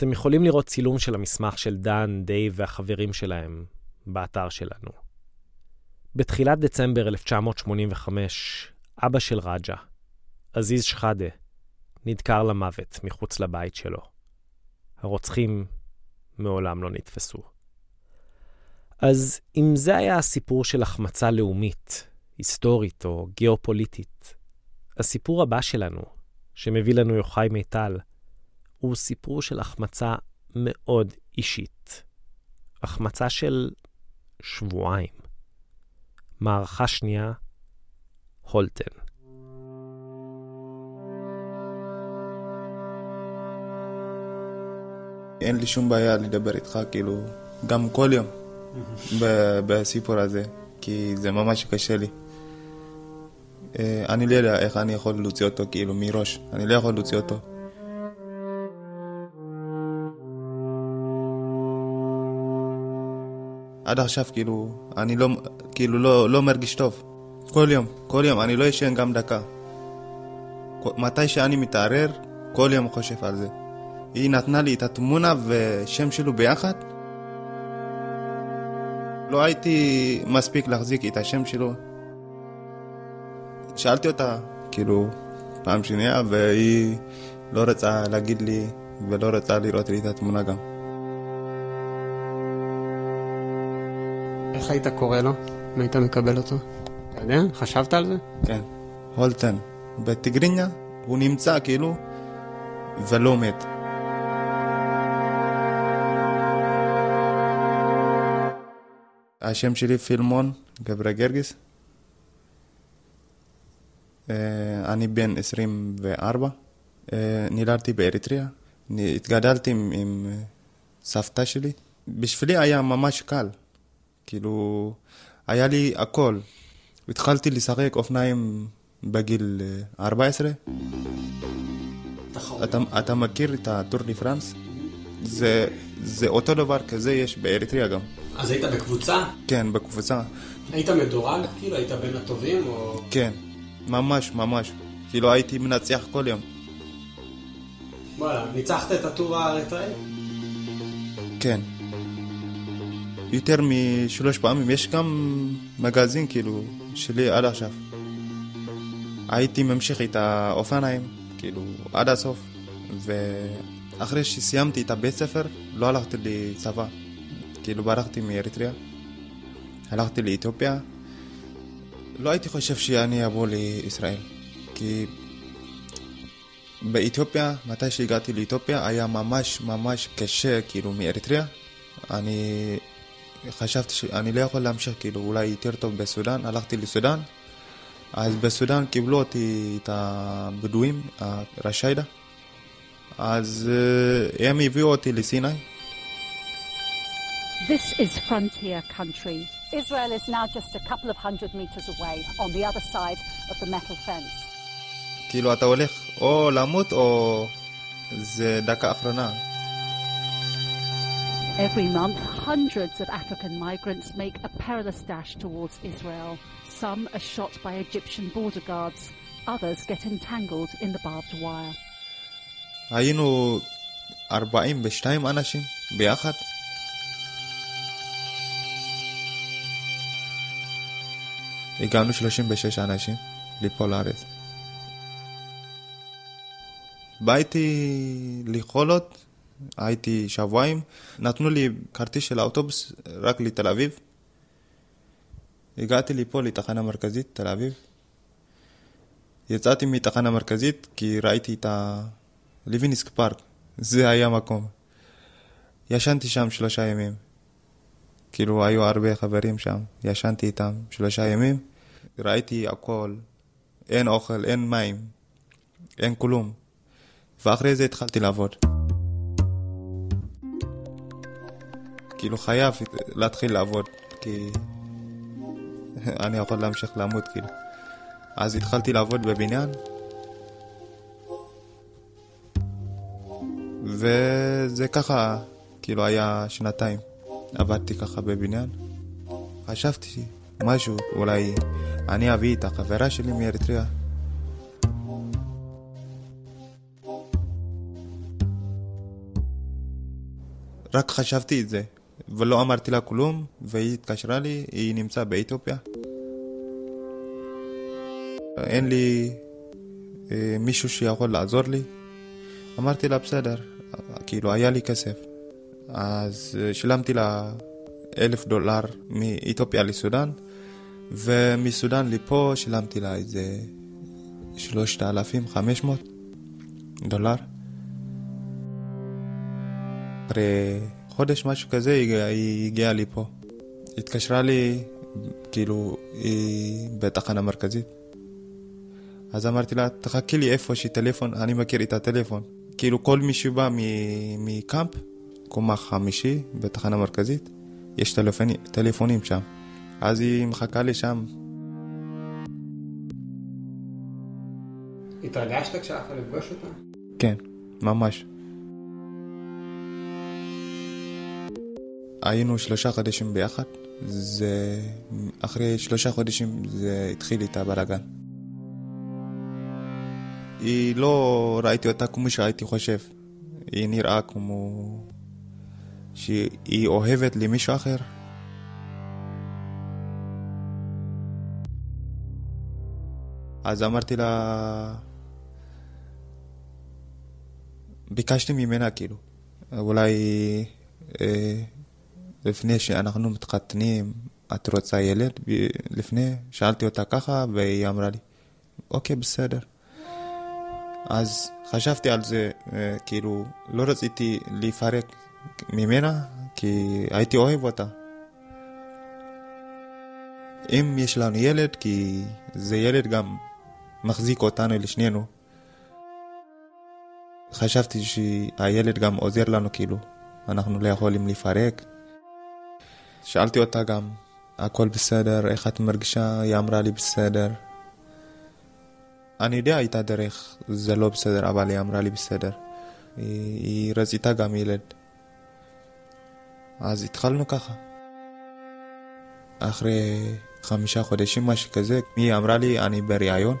אתם יכולים לראות צילום של המסמך של דן, דייב והחברים שלהם באתר שלנו. בתחילת דצמבר 1985, אבא של רג'ה, עזיז שחאדה, נדקר למוות מחוץ לבית שלו. הרוצחים מעולם לא נתפסו. אז אם זה היה הסיפור של החמצה לאומית, היסטורית או גיאופוליטית, הסיפור הבא שלנו, שמביא לנו יוחאי מיטל, הוא סיפור של החמצה מאוד אישית. החמצה של שבועיים. מערכה שנייה, הולטן. אין לי שום בעיה לדבר איתך, כאילו, גם כל יום ב- בסיפור הזה, כי זה ממש קשה לי. אה, אני לא יודע איך אני יכול להוציא אותו, כאילו, מראש. אני לא יכול להוציא אותו. עד עכשיו, כאילו, אני לא, כאילו, לא, לא מרגיש טוב. כל יום, כל יום, אני לא ישן גם דקה. מתי שאני מתערער, כל יום חושב על זה. היא נתנה לי את התמונה ושם שלו ביחד. לא הייתי מספיק להחזיק את השם שלו. שאלתי אותה, כאילו, פעם שנייה, והיא לא רצה להגיד לי ולא רצה לראות לי את התמונה גם. איך היית קורא לו? אם היית מקבל אותו? אתה יודע? חשבת על זה? כן, הולטן. בטיגריניה הוא נמצא כאילו ולא מת. השם שלי פילמון גברה גרגיס. אה, אני בן 24. אה, נולדתי באריתריאה. התגדלתי עם אה, סבתא שלי. בשבילי היה ממש קל. כאילו, היה לי הכל. התחלתי לשחק אופניים בגיל 14. אתה, אתה מכיר את הטור די פרנס? זה, זה אותו דבר כזה יש באריתריאה גם. אז היית בקבוצה? כן, בקבוצה. היית מדורג? כאילו היית בין הטובים או... כן, ממש, ממש. כאילו הייתי מנצח כל יום. וואלה, ניצחת את הטור האריתראי? כן. יותר משלוש פעמים, יש גם מגזין כאילו שלי עד עכשיו. הייתי ממשיך את האופניים, כאילו, עד הסוף. ואחרי שסיימתי את הבית ספר, לא הלכתי לצבא. כאילו, ברחתי מאריתריאה. הלכתי לאתיופיה. לא הייתי חושב שאני אבוא לישראל. כי באתיופיה, מתי שהגעתי לאתיופיה, היה ממש ממש קשה, כאילו, מאריתריאה. אני חשבתי שאני לא יכול להמשיך, כאילו, אולי יותר טוב בסודאן. הלכתי לסודאן. אז בסודאן קיבלו אותי את הבדואים, הרשיידה. אז הם הביאו אותי לסיני. This is frontier country. Israel is now just a couple of hundred meters away on the other side of the metal fence. כאילו אתה הולך או למות או זה דקה אחרונה. Every month, hundreds of African migrants make a perilous dash towards Israel. Some are shot by Egyptian border guards, others get entangled in the barbed wire. היינו 42 אנשים ביחד. הגענו 36 אנשים ליפול לארץ. באתי לחולות, הייתי שבועיים, נתנו לי כרטיס של האוטובוס רק לתל אביב. הגעתי לפה לתחנה מרכזית, תל אביב. יצאתי מתחנה מרכזית כי ראיתי את הליביניסק פארק, זה היה מקום. ישנתי שם שלושה ימים. כאילו היו הרבה חברים שם, ישנתי איתם שלושה ימים, ראיתי הכל, אין אוכל, אין מים, אין כלום. ואחרי זה התחלתי לעבוד. כאילו חייב להתחיל לעבוד, כי אני יכול להמשיך למות, כאילו. אז התחלתי לעבוד בבניין, וזה ככה, כאילו היה שנתיים. עבדתי ככה בבניין. חשבתי משהו, אולי אני אביא את החברה שלי מאריתריאה. רק חשבתי את זה, ולא אמרתי לה כלום, והיא התקשרה לי, היא נמצאה באתיופיה. אין לי אה, מישהו שיכול לעזור לי. אמרתי לה, בסדר, כאילו, היה לי כסף. אז אה, שילמתי לה אלף דולר מאתיופיה לסודאן, ומסודאן לפה שילמתי לה איזה שלושת אלפים חמש מאות דולר. אחרי חודש, משהו כזה, היא הגיעה לי פה. התקשרה לי, כאילו, היא בתחנה מרכזית. אז אמרתי לה, תחכי לי איפה שטלפון, אני מכיר את הטלפון. כאילו כל מי שבא מקאמפ, קומה חמישי בתחנה מרכזית, יש טלפונים, טלפונים שם. אז היא מחכה לי שם. התרגשת כשהלכת לפגוש אותה? כן, ממש. היינו שלושה חודשים ביחד, זה... אחרי שלושה חודשים זה התחיל את הבלאגן. היא לא ראיתי אותה כמו שהייתי חושב. היא נראה כמו שהיא אוהבת למישהו אחר. אז אמרתי לה... ביקשתי ממנה, כאילו, אולי אה, לפני שאנחנו מתחתנים, את רוצה ילד? לפני, שאלתי אותה ככה, והיא אמרה לי, אוקיי, בסדר. אז חשבתי על זה, אה, כאילו, לא רציתי להיפרק ממנה, כי הייתי אוהב אותה. אם יש לנו ילד, כי זה ילד גם מחזיק אותנו לשנינו. חשבתי שהילד גם עוזר לנו, כאילו, אנחנו לא יכולים לפרק. שאלתי אותה גם, הכל בסדר, איך את מרגישה? היא אמרה לי בסדר. אני יודע הייתה דרך, זה לא בסדר, אבל היא אמרה לי בסדר. היא, היא רציתה גם ילד. אז התחלנו ככה. אחרי חמישה חודשים, משהו כזה, היא אמרה לי, אני בריאיון.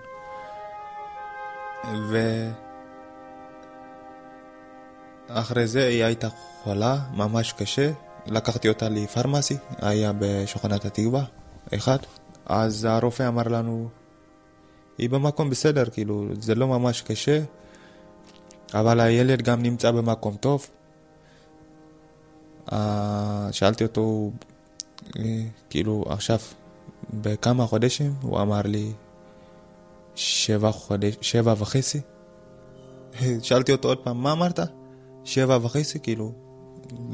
ואחרי זה היא הייתה חולה, ממש קשה. לקחתי אותה לפרמסי, היה בשכונת התקווה, אחד. אז הרופא אמר לנו, היא במקום בסדר, כאילו, זה לא ממש קשה, אבל הילד גם נמצא במקום טוב. שאלתי אותו, כאילו, עכשיו, בכמה חודשים? הוא אמר לי, שבע, חודש, שבע וחצי. שאלתי אותו עוד פעם, מה אמרת? שבע וחצי, כאילו,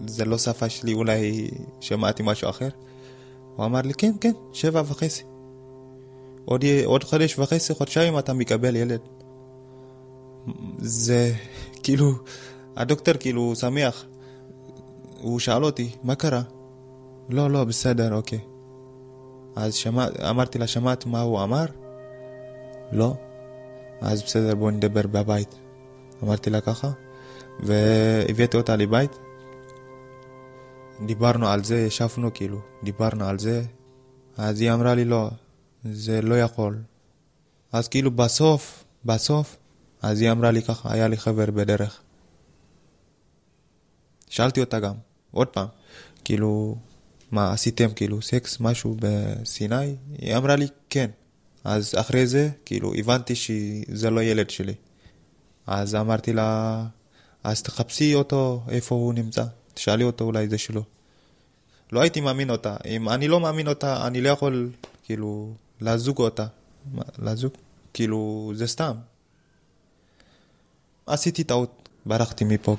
זה לא שפה שלי, אולי שמעתי משהו אחר. הוא אמר לי, כן, כן, שבע וחצי. עוד, עוד חודש וחצי, חודשיים אתה מקבל ילד. זה כאילו, הדוקטור כאילו שמח. הוא שאל אותי, מה קרה? לא, לא, בסדר, אוקיי. אז שמע, אמרתי לה, שמעת מה הוא אמר? לא. אז בסדר, בוא נדבר בבית. אמרתי לה ככה, והבאתי אותה לבית. דיברנו על זה, ישבנו כאילו, דיברנו על זה. אז היא אמרה לי, לא, זה לא יכול. אז כאילו בסוף, בסוף, אז היא אמרה לי ככה, היה לי חבר בדרך. שאלתי אותה גם, עוד פעם, כאילו, מה עשיתם, כאילו, סקס, משהו בסיני? היא אמרה לי, כן. אז אחרי זה, כאילו, הבנתי שזה לא ילד שלי. אז אמרתי לה, אז תחפשי אותו, איפה הוא נמצא. תשאלי אותו, אולי זה שלו. לא הייתי מאמין אותה. אם אני לא מאמין אותה, אני לא יכול, כאילו, לזוג אותה. לזוג? כאילו, זה סתם. עשיתי טעות, ברחתי מפה.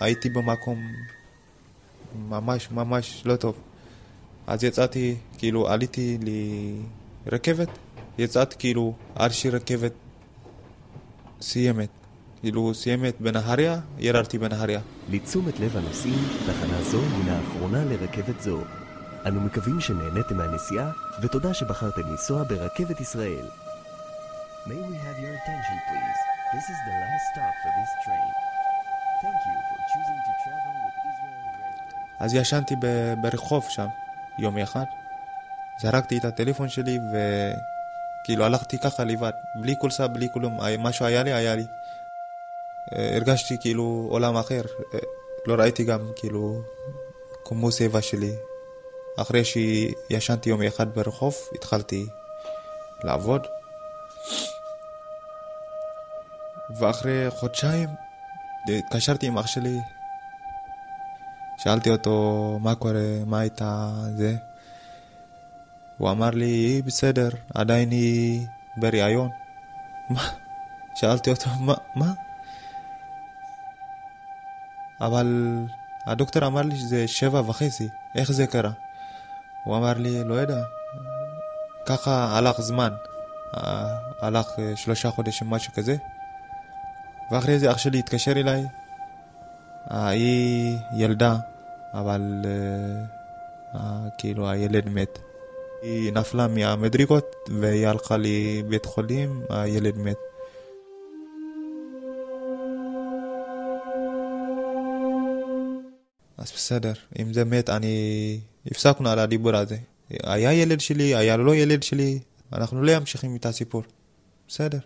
הייתי במקום ממש ממש לא טוב. אז יצאתי, כאילו עליתי לרכבת, יצאתי כאילו עד שרכבת סיימת. כאילו סיימת בנהריה, ירדתי בנהריה. לתשומת לב הנוסעים, תחנה זו הינה האחרונה לרכבת זו. אנו מקווים שנהניתם מהנסיעה, ותודה שבחרתם לנסוע ברכבת ישראל. May we have your attention please? This is the last stop for this train. Thank you for choosing to travel with Israel אז ישנתי ברחוב שם, יום אחד. זרקתי את הטלפון שלי וכאילו הלכתי ככה לבד, בלי קולסה, בלי כלום, משהו היה לי, היה לי. הרגשתי כאילו עולם אחר, לא ראיתי גם כאילו כמו סביבה שלי. אחרי שישנתי יום אחד ברחוב, התחלתי לעבוד. ואחרי חודשיים התקשרתי עם אח שלי, שאלתי אותו מה קורה, מה הייתה זה. הוא אמר לי, בסדר, עדיין היא בריאיון. מה? שאלתי אותו, מה? מה? אבל הדוקטור אמר לי שזה שבע וחצי, איך זה קרה? הוא אמר לי, לא יודע, ככה הלך זמן, הלך שלושה חודשים, משהו כזה. ואחרי זה אח שלי התקשר אליי, היא ילדה, אבל כאילו הילד מת. היא נפלה מהמדרגות והיא הלכה לבית חולים, הילד מת. אז בסדר, אם זה מת, אני... הפסקנו על הדיבור הזה. היה ילד שלי, היה לא ילד שלי, אנחנו לא ממשיכים את הסיפור. בסדר.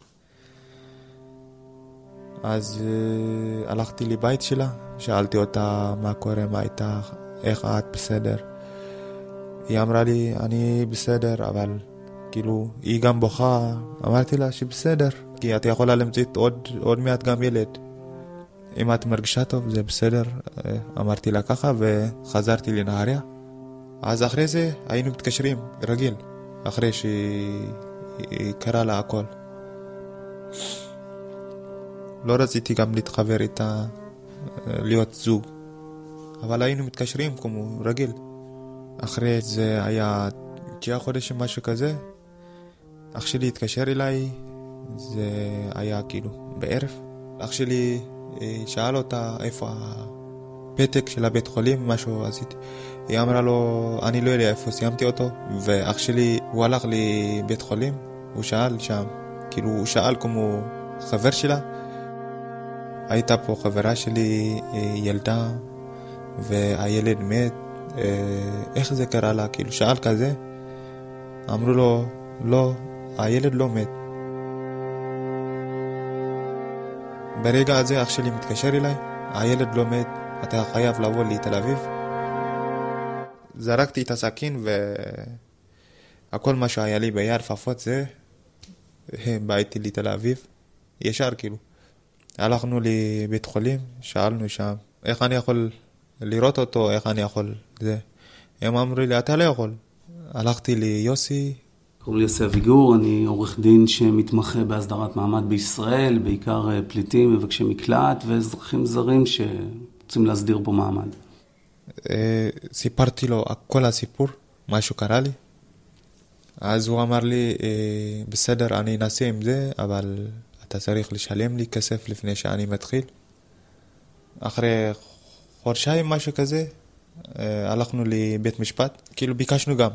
אז uh, הלכתי לבית שלה, שאלתי אותה מה קורה, מה איתך, איך את בסדר. היא אמרה לי, אני בסדר, אבל כאילו, היא גם בוכה, אמרתי לה שבסדר, כי את יכולה למצוא עוד, עוד מעט גם ילד. אם את מרגישה טוב, זה בסדר, אמרתי לה ככה, וחזרתי לנהריה. אז אחרי זה היינו מתקשרים, רגיל, אחרי שקרה לה הכל. לא רציתי גם להתחבר איתה, להיות זוג, אבל היינו מתקשרים כמו רגיל. אחרי זה היה תשעה חודשים, משהו כזה, אח שלי התקשר אליי, זה היה כאילו בערב. אח שלי שאל אותה איפה הפתק של הבית חולים, משהו עשיתי. היא אמרה לו, אני לא יודע איפה סיימתי אותו, ואח שלי, הוא הלך לבית חולים, הוא שאל שם, כאילו הוא שאל כמו חבר שלה. הייתה פה חברה שלי, ילדה, והילד מת, איך זה קרה לה? כאילו שאל כזה, אמרו לו, לא, הילד לא מת. ברגע הזה אח שלי מתקשר אליי, הילד לא מת, אתה חייב לבוא לתל אביב. זרקתי את הסכין והכל מה שהיה לי ביד, לפחות זה, באתי לתל אביב, ישר כאילו. הלכנו לבית חולים, שאלנו שם, איך אני יכול לראות אותו, איך אני יכול, זה. הם אמרו לי, אתה לא יכול. הלכתי ליוסי, קוראים לי יוסי אביגור, אני עורך דין שמתמחה בהסדרת מעמד בישראל, בעיקר פליטים, מבקשי מקלט ואזרחים זרים שרוצים להסדיר פה מעמד. סיפרתי לו כל הסיפור, מה שקרה לי. אז הוא אמר לי, בסדר, אני אנסה עם זה, אבל אתה צריך לשלם לי כסף לפני שאני מתחיל. אחרי חודשיים, משהו כזה, הלכנו לבית משפט, כאילו ביקשנו גם.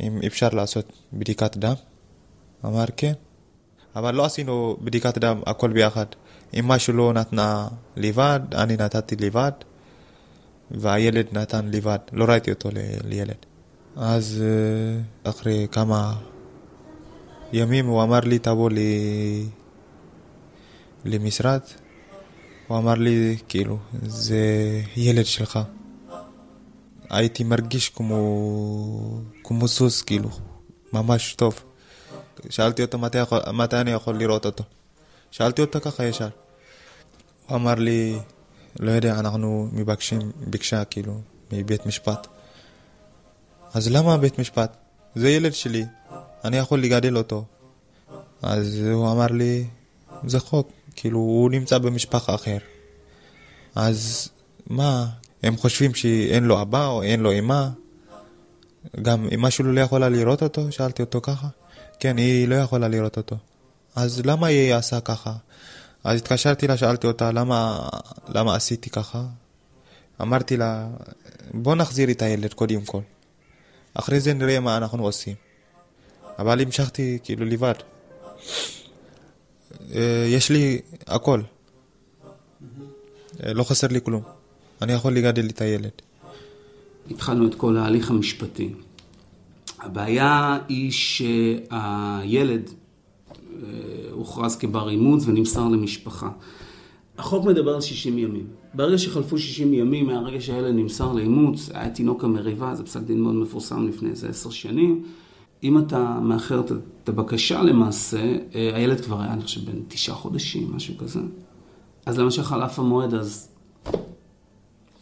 אם אפשר לעשות בדיקת דם? אמר כן. אבל לא עשינו בדיקת דם הכל ביחד. אם משהו לא נתנה לבד, אני נתתי לבד, והילד נתן לבד, לא ראיתי אותו לילד. אז אחרי כמה ימים הוא אמר לי, תבוא לי למשרד. הוא אמר לי, כאילו, זה ילד שלך. הייתי מרגיש כמו, כמו סוס, כאילו, ממש טוב. שאלתי אותו מתי, יכול, מתי אני יכול לראות אותו. שאלתי אותו ככה ישר. הוא אמר לי, לא יודע, אנחנו מבקשים, ביקשה כאילו, מבית משפט. אז למה בית משפט? זה ילד שלי, אני יכול לגדל אותו. אז הוא אמר לי, זה חוק, כאילו, הוא נמצא במשפחה אחר. אז מה, הם חושבים שאין לו אבא או אין לו אמא. גם אמא שלו לא יכולה לראות אותו? שאלתי אותו ככה. כן, היא לא יכולה לראות אותו. אז למה היא עשה ככה? אז התקשרתי לה, שאלתי אותה למה, למה עשיתי ככה. אמרתי לה, בוא נחזיר את הילד קודם כל. אחרי זה נראה מה אנחנו עושים. אבל המשכתי כאילו לבד. יש לי הכל. לא חסר לי כלום. אני יכול לגדל את הילד. התחלנו את כל ההליך המשפטי. הבעיה היא שהילד הוכרז כבר אימוץ ונמסר למשפחה. החוק מדבר על 60 ימים. ברגע שחלפו 60 ימים מהרגע שהילד נמסר לאימוץ, היה תינוק המריבה, זה פסק דין מאוד מפורסם לפני איזה עשר שנים. אם אתה מאחר את הבקשה למעשה, הילד כבר היה, אני חושב, בין תשעה חודשים, משהו כזה. אז למשל חלף המועד, אז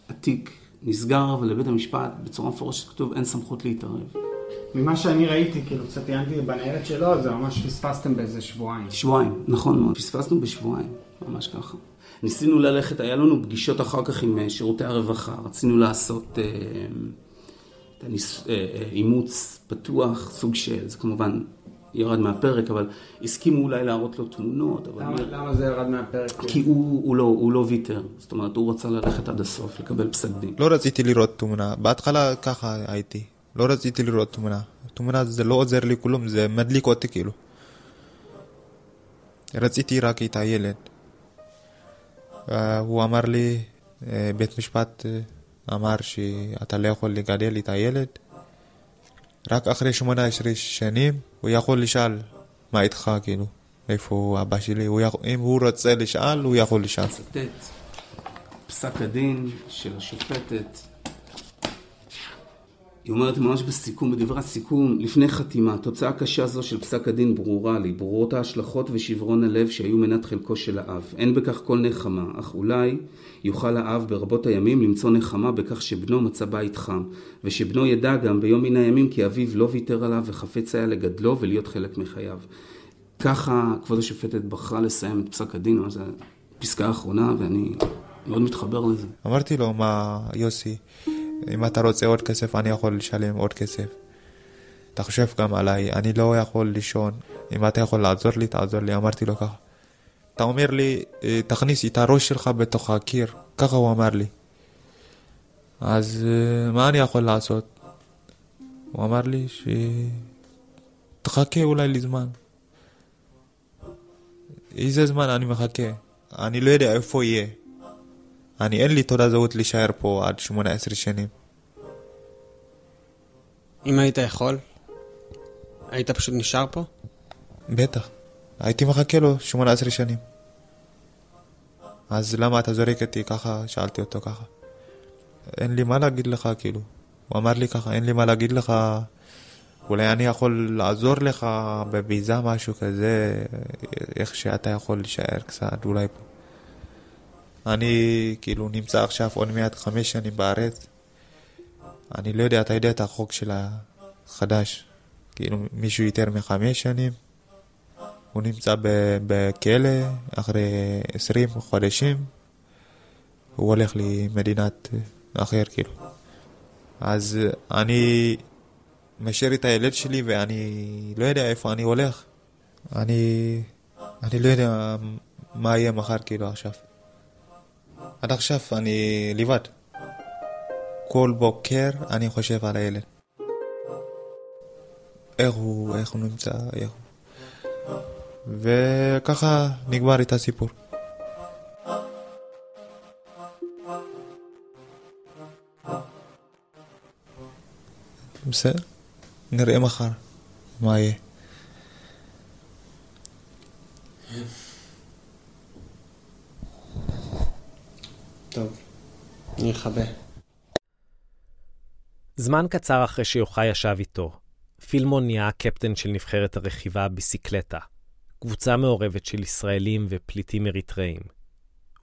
התיק נסגר, ולבית המשפט בצורה מפורשת כתוב אין סמכות להתערב. ממה שאני ראיתי, כאילו קצת עיינתי בניירת שלו, זה ממש פספסתם באיזה שבועיים. שבועיים, נכון מאוד. פספסנו בשבועיים, ממש ככה. ניסינו ללכת, היה לנו פגישות אחר כך עם שירותי הרווחה, רצינו לעשות את האימוץ פתוח, סוג של, זה כמובן ירד מהפרק, אבל הסכימו אולי להראות לו תמונות. אבל למה, מי... למה זה ירד מהפרק? כי הוא, הוא, לא, הוא לא ויתר, זאת אומרת, הוא רצה ללכת עד הסוף, לקבל פסק דין. לא רציתי לראות תמונה, בהתחלה ככה הייתי, לא רציתי לראות תמונה. תמונה זה לא עוזר לי כלום, זה מדליק אותי כאילו. רציתי רק את הילד. Uh, הוא אמר לי, בית משפט אמר שאתה לא יכול לגדל את הילד. רק אחרי 18 שנים הוא יכול לשאול מה איתך כאילו, איפה אבא שלי, הוא יכול, אם הוא רוצה לשאול, הוא יכול לשאול. פסק הדין של השופטת היא אומרת ממש בסיכום, בדברי הסיכום, לפני חתימה, תוצאה קשה זו של פסק הדין ברורה לי, ברורות ההשלכות ושברון הלב שהיו מנת חלקו של האב. אין בכך כל נחמה, אך אולי יוכל האב ברבות הימים למצוא נחמה בכך שבנו מצא בית חם, ושבנו ידע גם ביום מן הימים כי אביו לא ויתר עליו וחפץ היה לגדלו ולהיות חלק מחייו. ככה כבוד השופטת בחרה לסיים את פסק הדין, זו הפסקה האחרונה ואני מאוד מתחבר לזה. אמרתי לו, מה, יוסי, אם אתה רוצה עוד כסף, אני יכול לשלם עוד כסף. אתה חושב גם עליי, אני לא יכול לישון. אם אתה יכול לעזור לי, תעזור לי. אמרתי לו ככה. אתה אומר לי, אה, תכניס את הראש שלך בתוך הקיר. ככה הוא אמר לי. אז אה, מה אני יכול לעשות? הוא אמר לי ש... תחכה אולי לזמן. איזה זמן אני מחכה? אני לא יודע איפה יהיה. אני אין לי תעודת זהות להישאר פה עד 18 שנים. אם היית יכול, היית פשוט נשאר פה? בטח. הייתי מחכה לו 18 שנים. אז למה אתה זורק אותי ככה? שאלתי אותו ככה. אין לי מה להגיד לך, כאילו. הוא אמר לי ככה, אין לי מה להגיד לך, אולי אני יכול לעזור לך בביזה, משהו כזה, איך שאתה יכול להישאר קצת, אולי פה. אני כאילו נמצא עכשיו עוד מעט חמש שנים בארץ. אני לא יודע, אתה יודע את החוק של החדש. כאילו מישהו יותר מחמש שנים, הוא נמצא בכלא אחרי עשרים חודשים, הוא הולך למדינת אחר כאילו. אז אני משאיר את הילד שלי ואני לא יודע איפה אני הולך. אני, אני לא יודע מה יהיה מחר כאילו עכשיו. עד עכשיו אני לבד. כל בוקר אני חושב על הילד. איך הוא, איך הוא נמצא, איך הוא... וככה נגמר את הסיפור. בסדר, נראה מחר מה יהיה. אני אכבה. זמן קצר אחרי שיוחאי ישב איתו, פילמון נהיה הקפטן של נבחרת הרכיבה ביסיקלטה, קבוצה מעורבת של ישראלים ופליטים אריתראים.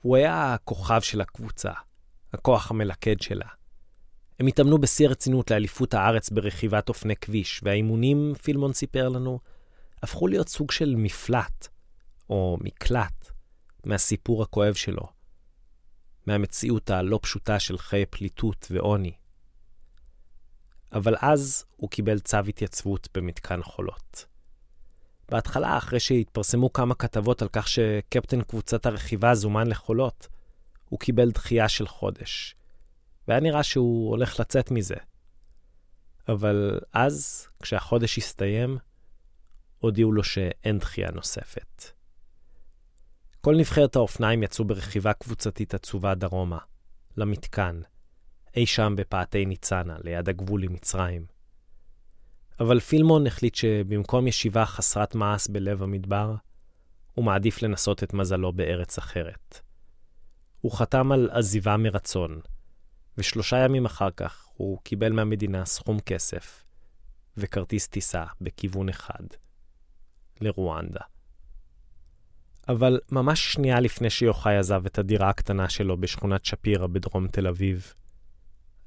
הוא היה הכוכב של הקבוצה, הכוח המלכד שלה. הם התאמנו בשיא הרצינות לאליפות הארץ ברכיבת אופני כביש, והאימונים, פילמון סיפר לנו, הפכו להיות סוג של מפלט, או מקלט, מהסיפור הכואב שלו. מהמציאות הלא פשוטה של חיי פליטות ועוני. אבל אז הוא קיבל צו התייצבות במתקן חולות. בהתחלה, אחרי שהתפרסמו כמה כתבות על כך שקפטן קבוצת הרכיבה זומן לחולות, הוא קיבל דחייה של חודש, והיה נראה שהוא הולך לצאת מזה. אבל אז, כשהחודש הסתיים, הודיעו לו שאין דחייה נוספת. כל נבחרת האופניים יצאו ברכיבה קבוצתית עצובה דרומה, למתקן, אי שם בפאתי ניצנה, ליד הגבול עם מצרים. אבל פילמון החליט שבמקום ישיבה חסרת מעש בלב המדבר, הוא מעדיף לנסות את מזלו בארץ אחרת. הוא חתם על עזיבה מרצון, ושלושה ימים אחר כך הוא קיבל מהמדינה סכום כסף וכרטיס טיסה בכיוון אחד, לרואנדה. אבל ממש שנייה לפני שיוחאי עזב את הדירה הקטנה שלו בשכונת שפירא בדרום תל אביב,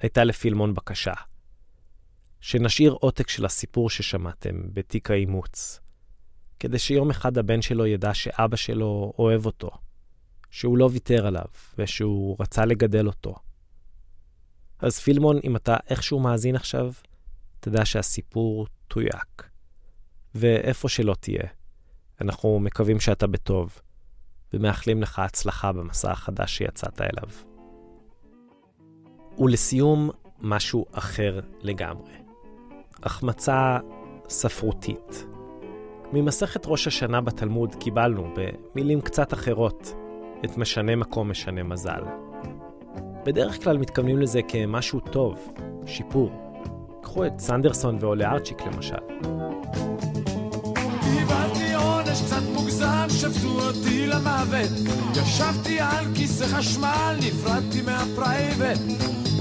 הייתה לפילמון בקשה. שנשאיר עותק של הסיפור ששמעתם בתיק האימוץ, כדי שיום אחד הבן שלו ידע שאבא שלו אוהב אותו, שהוא לא ויתר עליו ושהוא רצה לגדל אותו. אז פילמון, אם אתה איכשהו מאזין עכשיו, תדע שהסיפור תויק. ואיפה שלא תהיה, אנחנו מקווים שאתה בטוב, ומאחלים לך הצלחה במסע החדש שיצאת אליו. ולסיום, משהו אחר לגמרי. החמצה ספרותית. ממסכת ראש השנה בתלמוד קיבלנו, במילים קצת אחרות, את משנה מקום משנה מזל. בדרך כלל מתכוונים לזה כמשהו טוב, שיפור. קחו את סנדרסון ועולה ארצ'יק למשל. קיבלתי עונש קצת מוגזם שפטו אותי למוות. ישבתי על כיסא חשמל, נפרדתי מהפרייבט.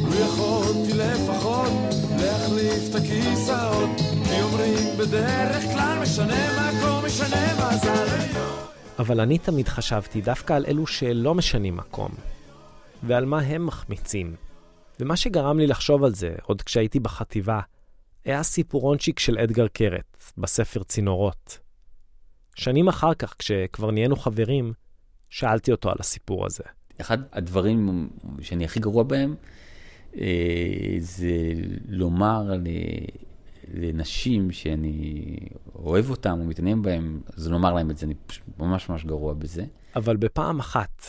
ויכולתי לפחות להחליף את הכיסאות, כי אומרים בדרך כלל משנה מקום, משנה מזל. אבל אני תמיד חשבתי דווקא על אלו שלא משנים מקום, ועל מה הם מחמיצים. ומה שגרם לי לחשוב על זה, עוד כשהייתי בחטיבה, היה סיפורונצ'יק של אדגר קרת, בספר צינורות. שנים אחר כך, כשכבר נהיינו חברים, שאלתי אותו על הסיפור הזה. אחד הדברים שאני הכי גרוע בהם, אה, זה לומר לנשים שאני אוהב אותם או מתעניין בהם, אז לומר להם את זה, אני ממש ממש גרוע בזה. אבל בפעם אחת,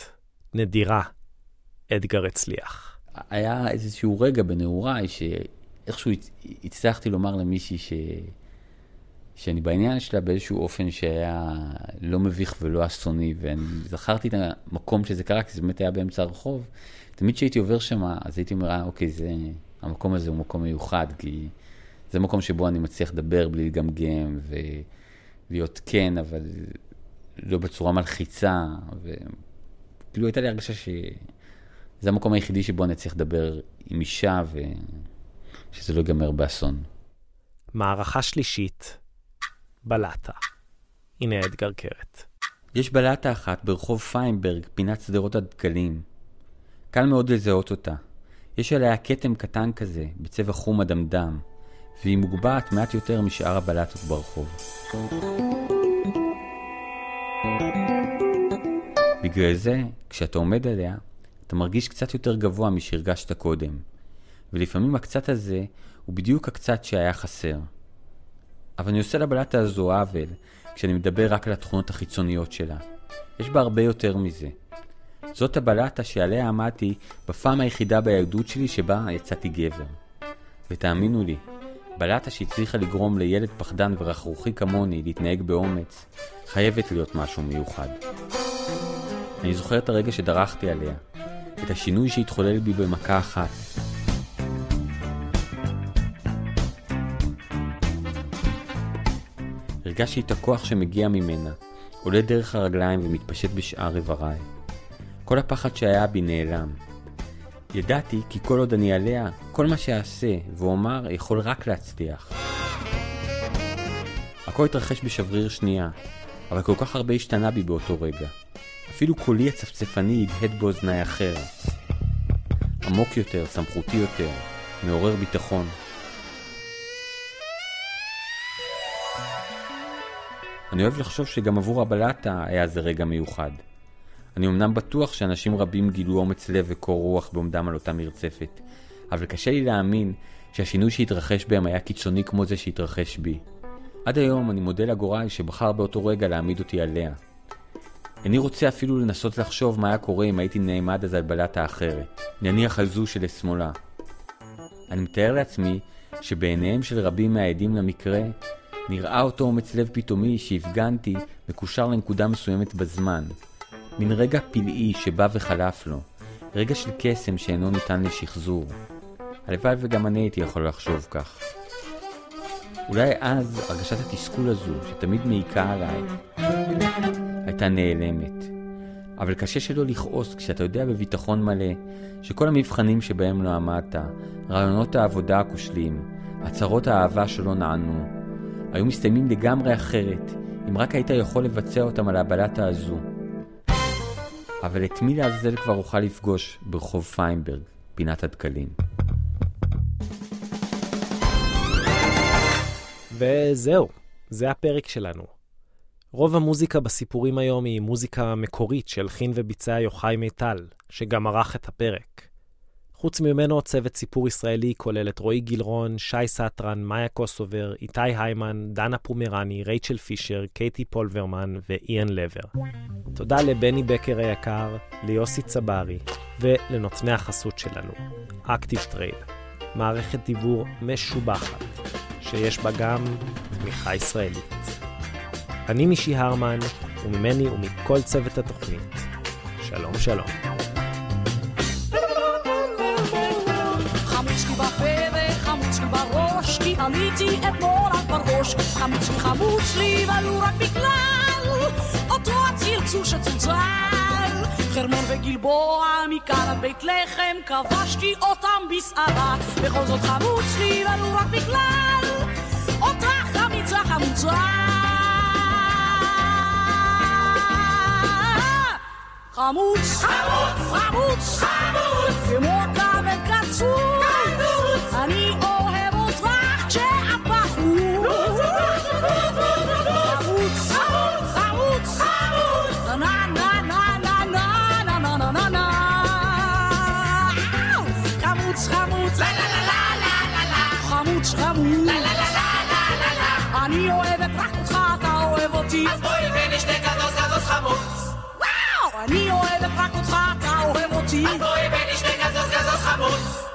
נדירה, אדגר הצליח. היה איזשהו רגע בנעוריי שאיכשהו הצלחתי לומר למישהי ש... שאני בעניין שלה באיזשהו אופן שהיה לא מביך ולא אסוני, ואני זכרתי את המקום שזה קרה, כי זה באמת היה באמצע הרחוב. תמיד כשהייתי עובר שם, אז הייתי אומר, אה, אוקיי, זה, המקום הזה הוא מקום מיוחד, כי זה מקום שבו אני מצליח לדבר בלי לגמגם, ולהיות כן, אבל לא בצורה מלחיצה, וכאילו הייתה לי הרגשה שזה המקום היחידי שבו אני אצליח לדבר עם אישה, ושזה לא ייגמר באסון. מערכה שלישית, בלטה. הנה אדגר קרת. יש בלטה אחת ברחוב פיינברג, פינת שדרות הדקלים. קל מאוד לזהות אותה. יש עליה כתם קטן כזה, בצבע חום אדמדם, והיא מוגבעת מעט יותר משאר הבלטות ברחוב. בגלל זה, כשאתה עומד עליה, אתה מרגיש קצת יותר גבוה משהרגשת קודם, ולפעמים הקצת הזה הוא בדיוק הקצת שהיה חסר. אבל אני עושה לבלטה הזו עוול כשאני מדבר רק על התכונות החיצוניות שלה. יש בה הרבה יותר מזה. זאת הבלטה שעליה עמדתי בפעם היחידה בילדות שלי שבה יצאתי גבר. ותאמינו לי, בלטה שהצליחה לגרום לילד פחדן ורכרוכי כמוני להתנהג באומץ, חייבת להיות משהו מיוחד. אני זוכר את הרגע שדרכתי עליה, את השינוי שהתחולל בי במכה אחת. הרגשתי את הכוח שמגיע ממנה, עולה דרך הרגליים ומתפשט בשאר איבריי. כל הפחד שהיה בי נעלם. ידעתי כי כל עוד אני עליה, כל מה שאעשה ואומר יכול רק להצליח. הכל התרחש בשבריר שנייה, אבל כל כך הרבה השתנה בי באותו רגע. אפילו קולי הצפצפני הדהד באוזניי אחר. עמוק יותר, סמכותי יותר, מעורר ביטחון. אני אוהב לחשוב שגם עבור הבלטה היה זה רגע מיוחד. אני אמנם בטוח שאנשים רבים גילו אומץ לב וקור רוח בעומדם על אותה מרצפת, אבל קשה לי להאמין שהשינוי שהתרחש בהם היה קיצוני כמו זה שהתרחש בי. עד היום אני מודה לגורל שבחר באותו רגע להעמיד אותי עליה. איני רוצה אפילו לנסות לחשוב מה היה קורה אם הייתי נעמד אז על בלטה אחרת, נניח על זו שלשמאלה. אני מתאר לעצמי שבעיניהם של רבים מהעדים למקרה, נראה אותו אומץ לב פתאומי שהפגנתי מקושר לנקודה מסוימת בזמן, מין רגע פלאי שבא וחלף לו, רגע של קסם שאינו ניתן לשחזור. הלוואי וגם אני הייתי יכול לחשוב כך. אולי אז הרגשת התסכול הזו, שתמיד מעיקה עליי, הייתה נעלמת. אבל קשה שלא לכעוס כשאתה יודע בביטחון מלא שכל המבחנים שבהם לא עמדת, רעיונות העבודה הכושלים, הצהרות האהבה שלא נענו, היו מסתיימים לגמרי אחרת אם רק היית יכול לבצע אותם על הבלטה הזו. אבל את מי לעזאזל כבר אוכל לפגוש ברחוב פיינברג, פינת הדקלים. וזהו, זה הפרק שלנו. רוב המוזיקה בסיפורים היום היא מוזיקה מקורית שהלחין וביצע יוחאי מיטל, שגם ערך את הפרק. חוץ ממנו, צוות סיפור ישראלי כולל את רועי גילרון, שי סטרן, מאיה קוסובר, איתי היימן, דנה פומרני, רייצ'ל פישר, קייטי פולברמן ואיאן לבר. תודה לבני בקר היקר, ליוסי צברי ולנותני החסות שלנו, ActiveTrail, מערכת דיוור משובחת, שיש בה גם תמיכה ישראלית. אני מישי הרמן, וממני ומכל צוות התוכנית. שלום שלום. עליתי אתמול על פרדוש, חמוץ חמוץ לי ולו רק בגלל אותו עצמי יצור שצולצל. חרמון וגלבוע, מכאן עד בית לחם, כבשתי אותם בסערה. בכל זאת חמוץ לי, ולו רק בגלל אותך חמיצה חמוצה. חמוץ, חמוץ, חמוץ, חמוץ, כמו כבל קצוץ, Barracuds, Radau, Emotiv. Alboe, Benny, Stecker, Saska, Saska, Bus.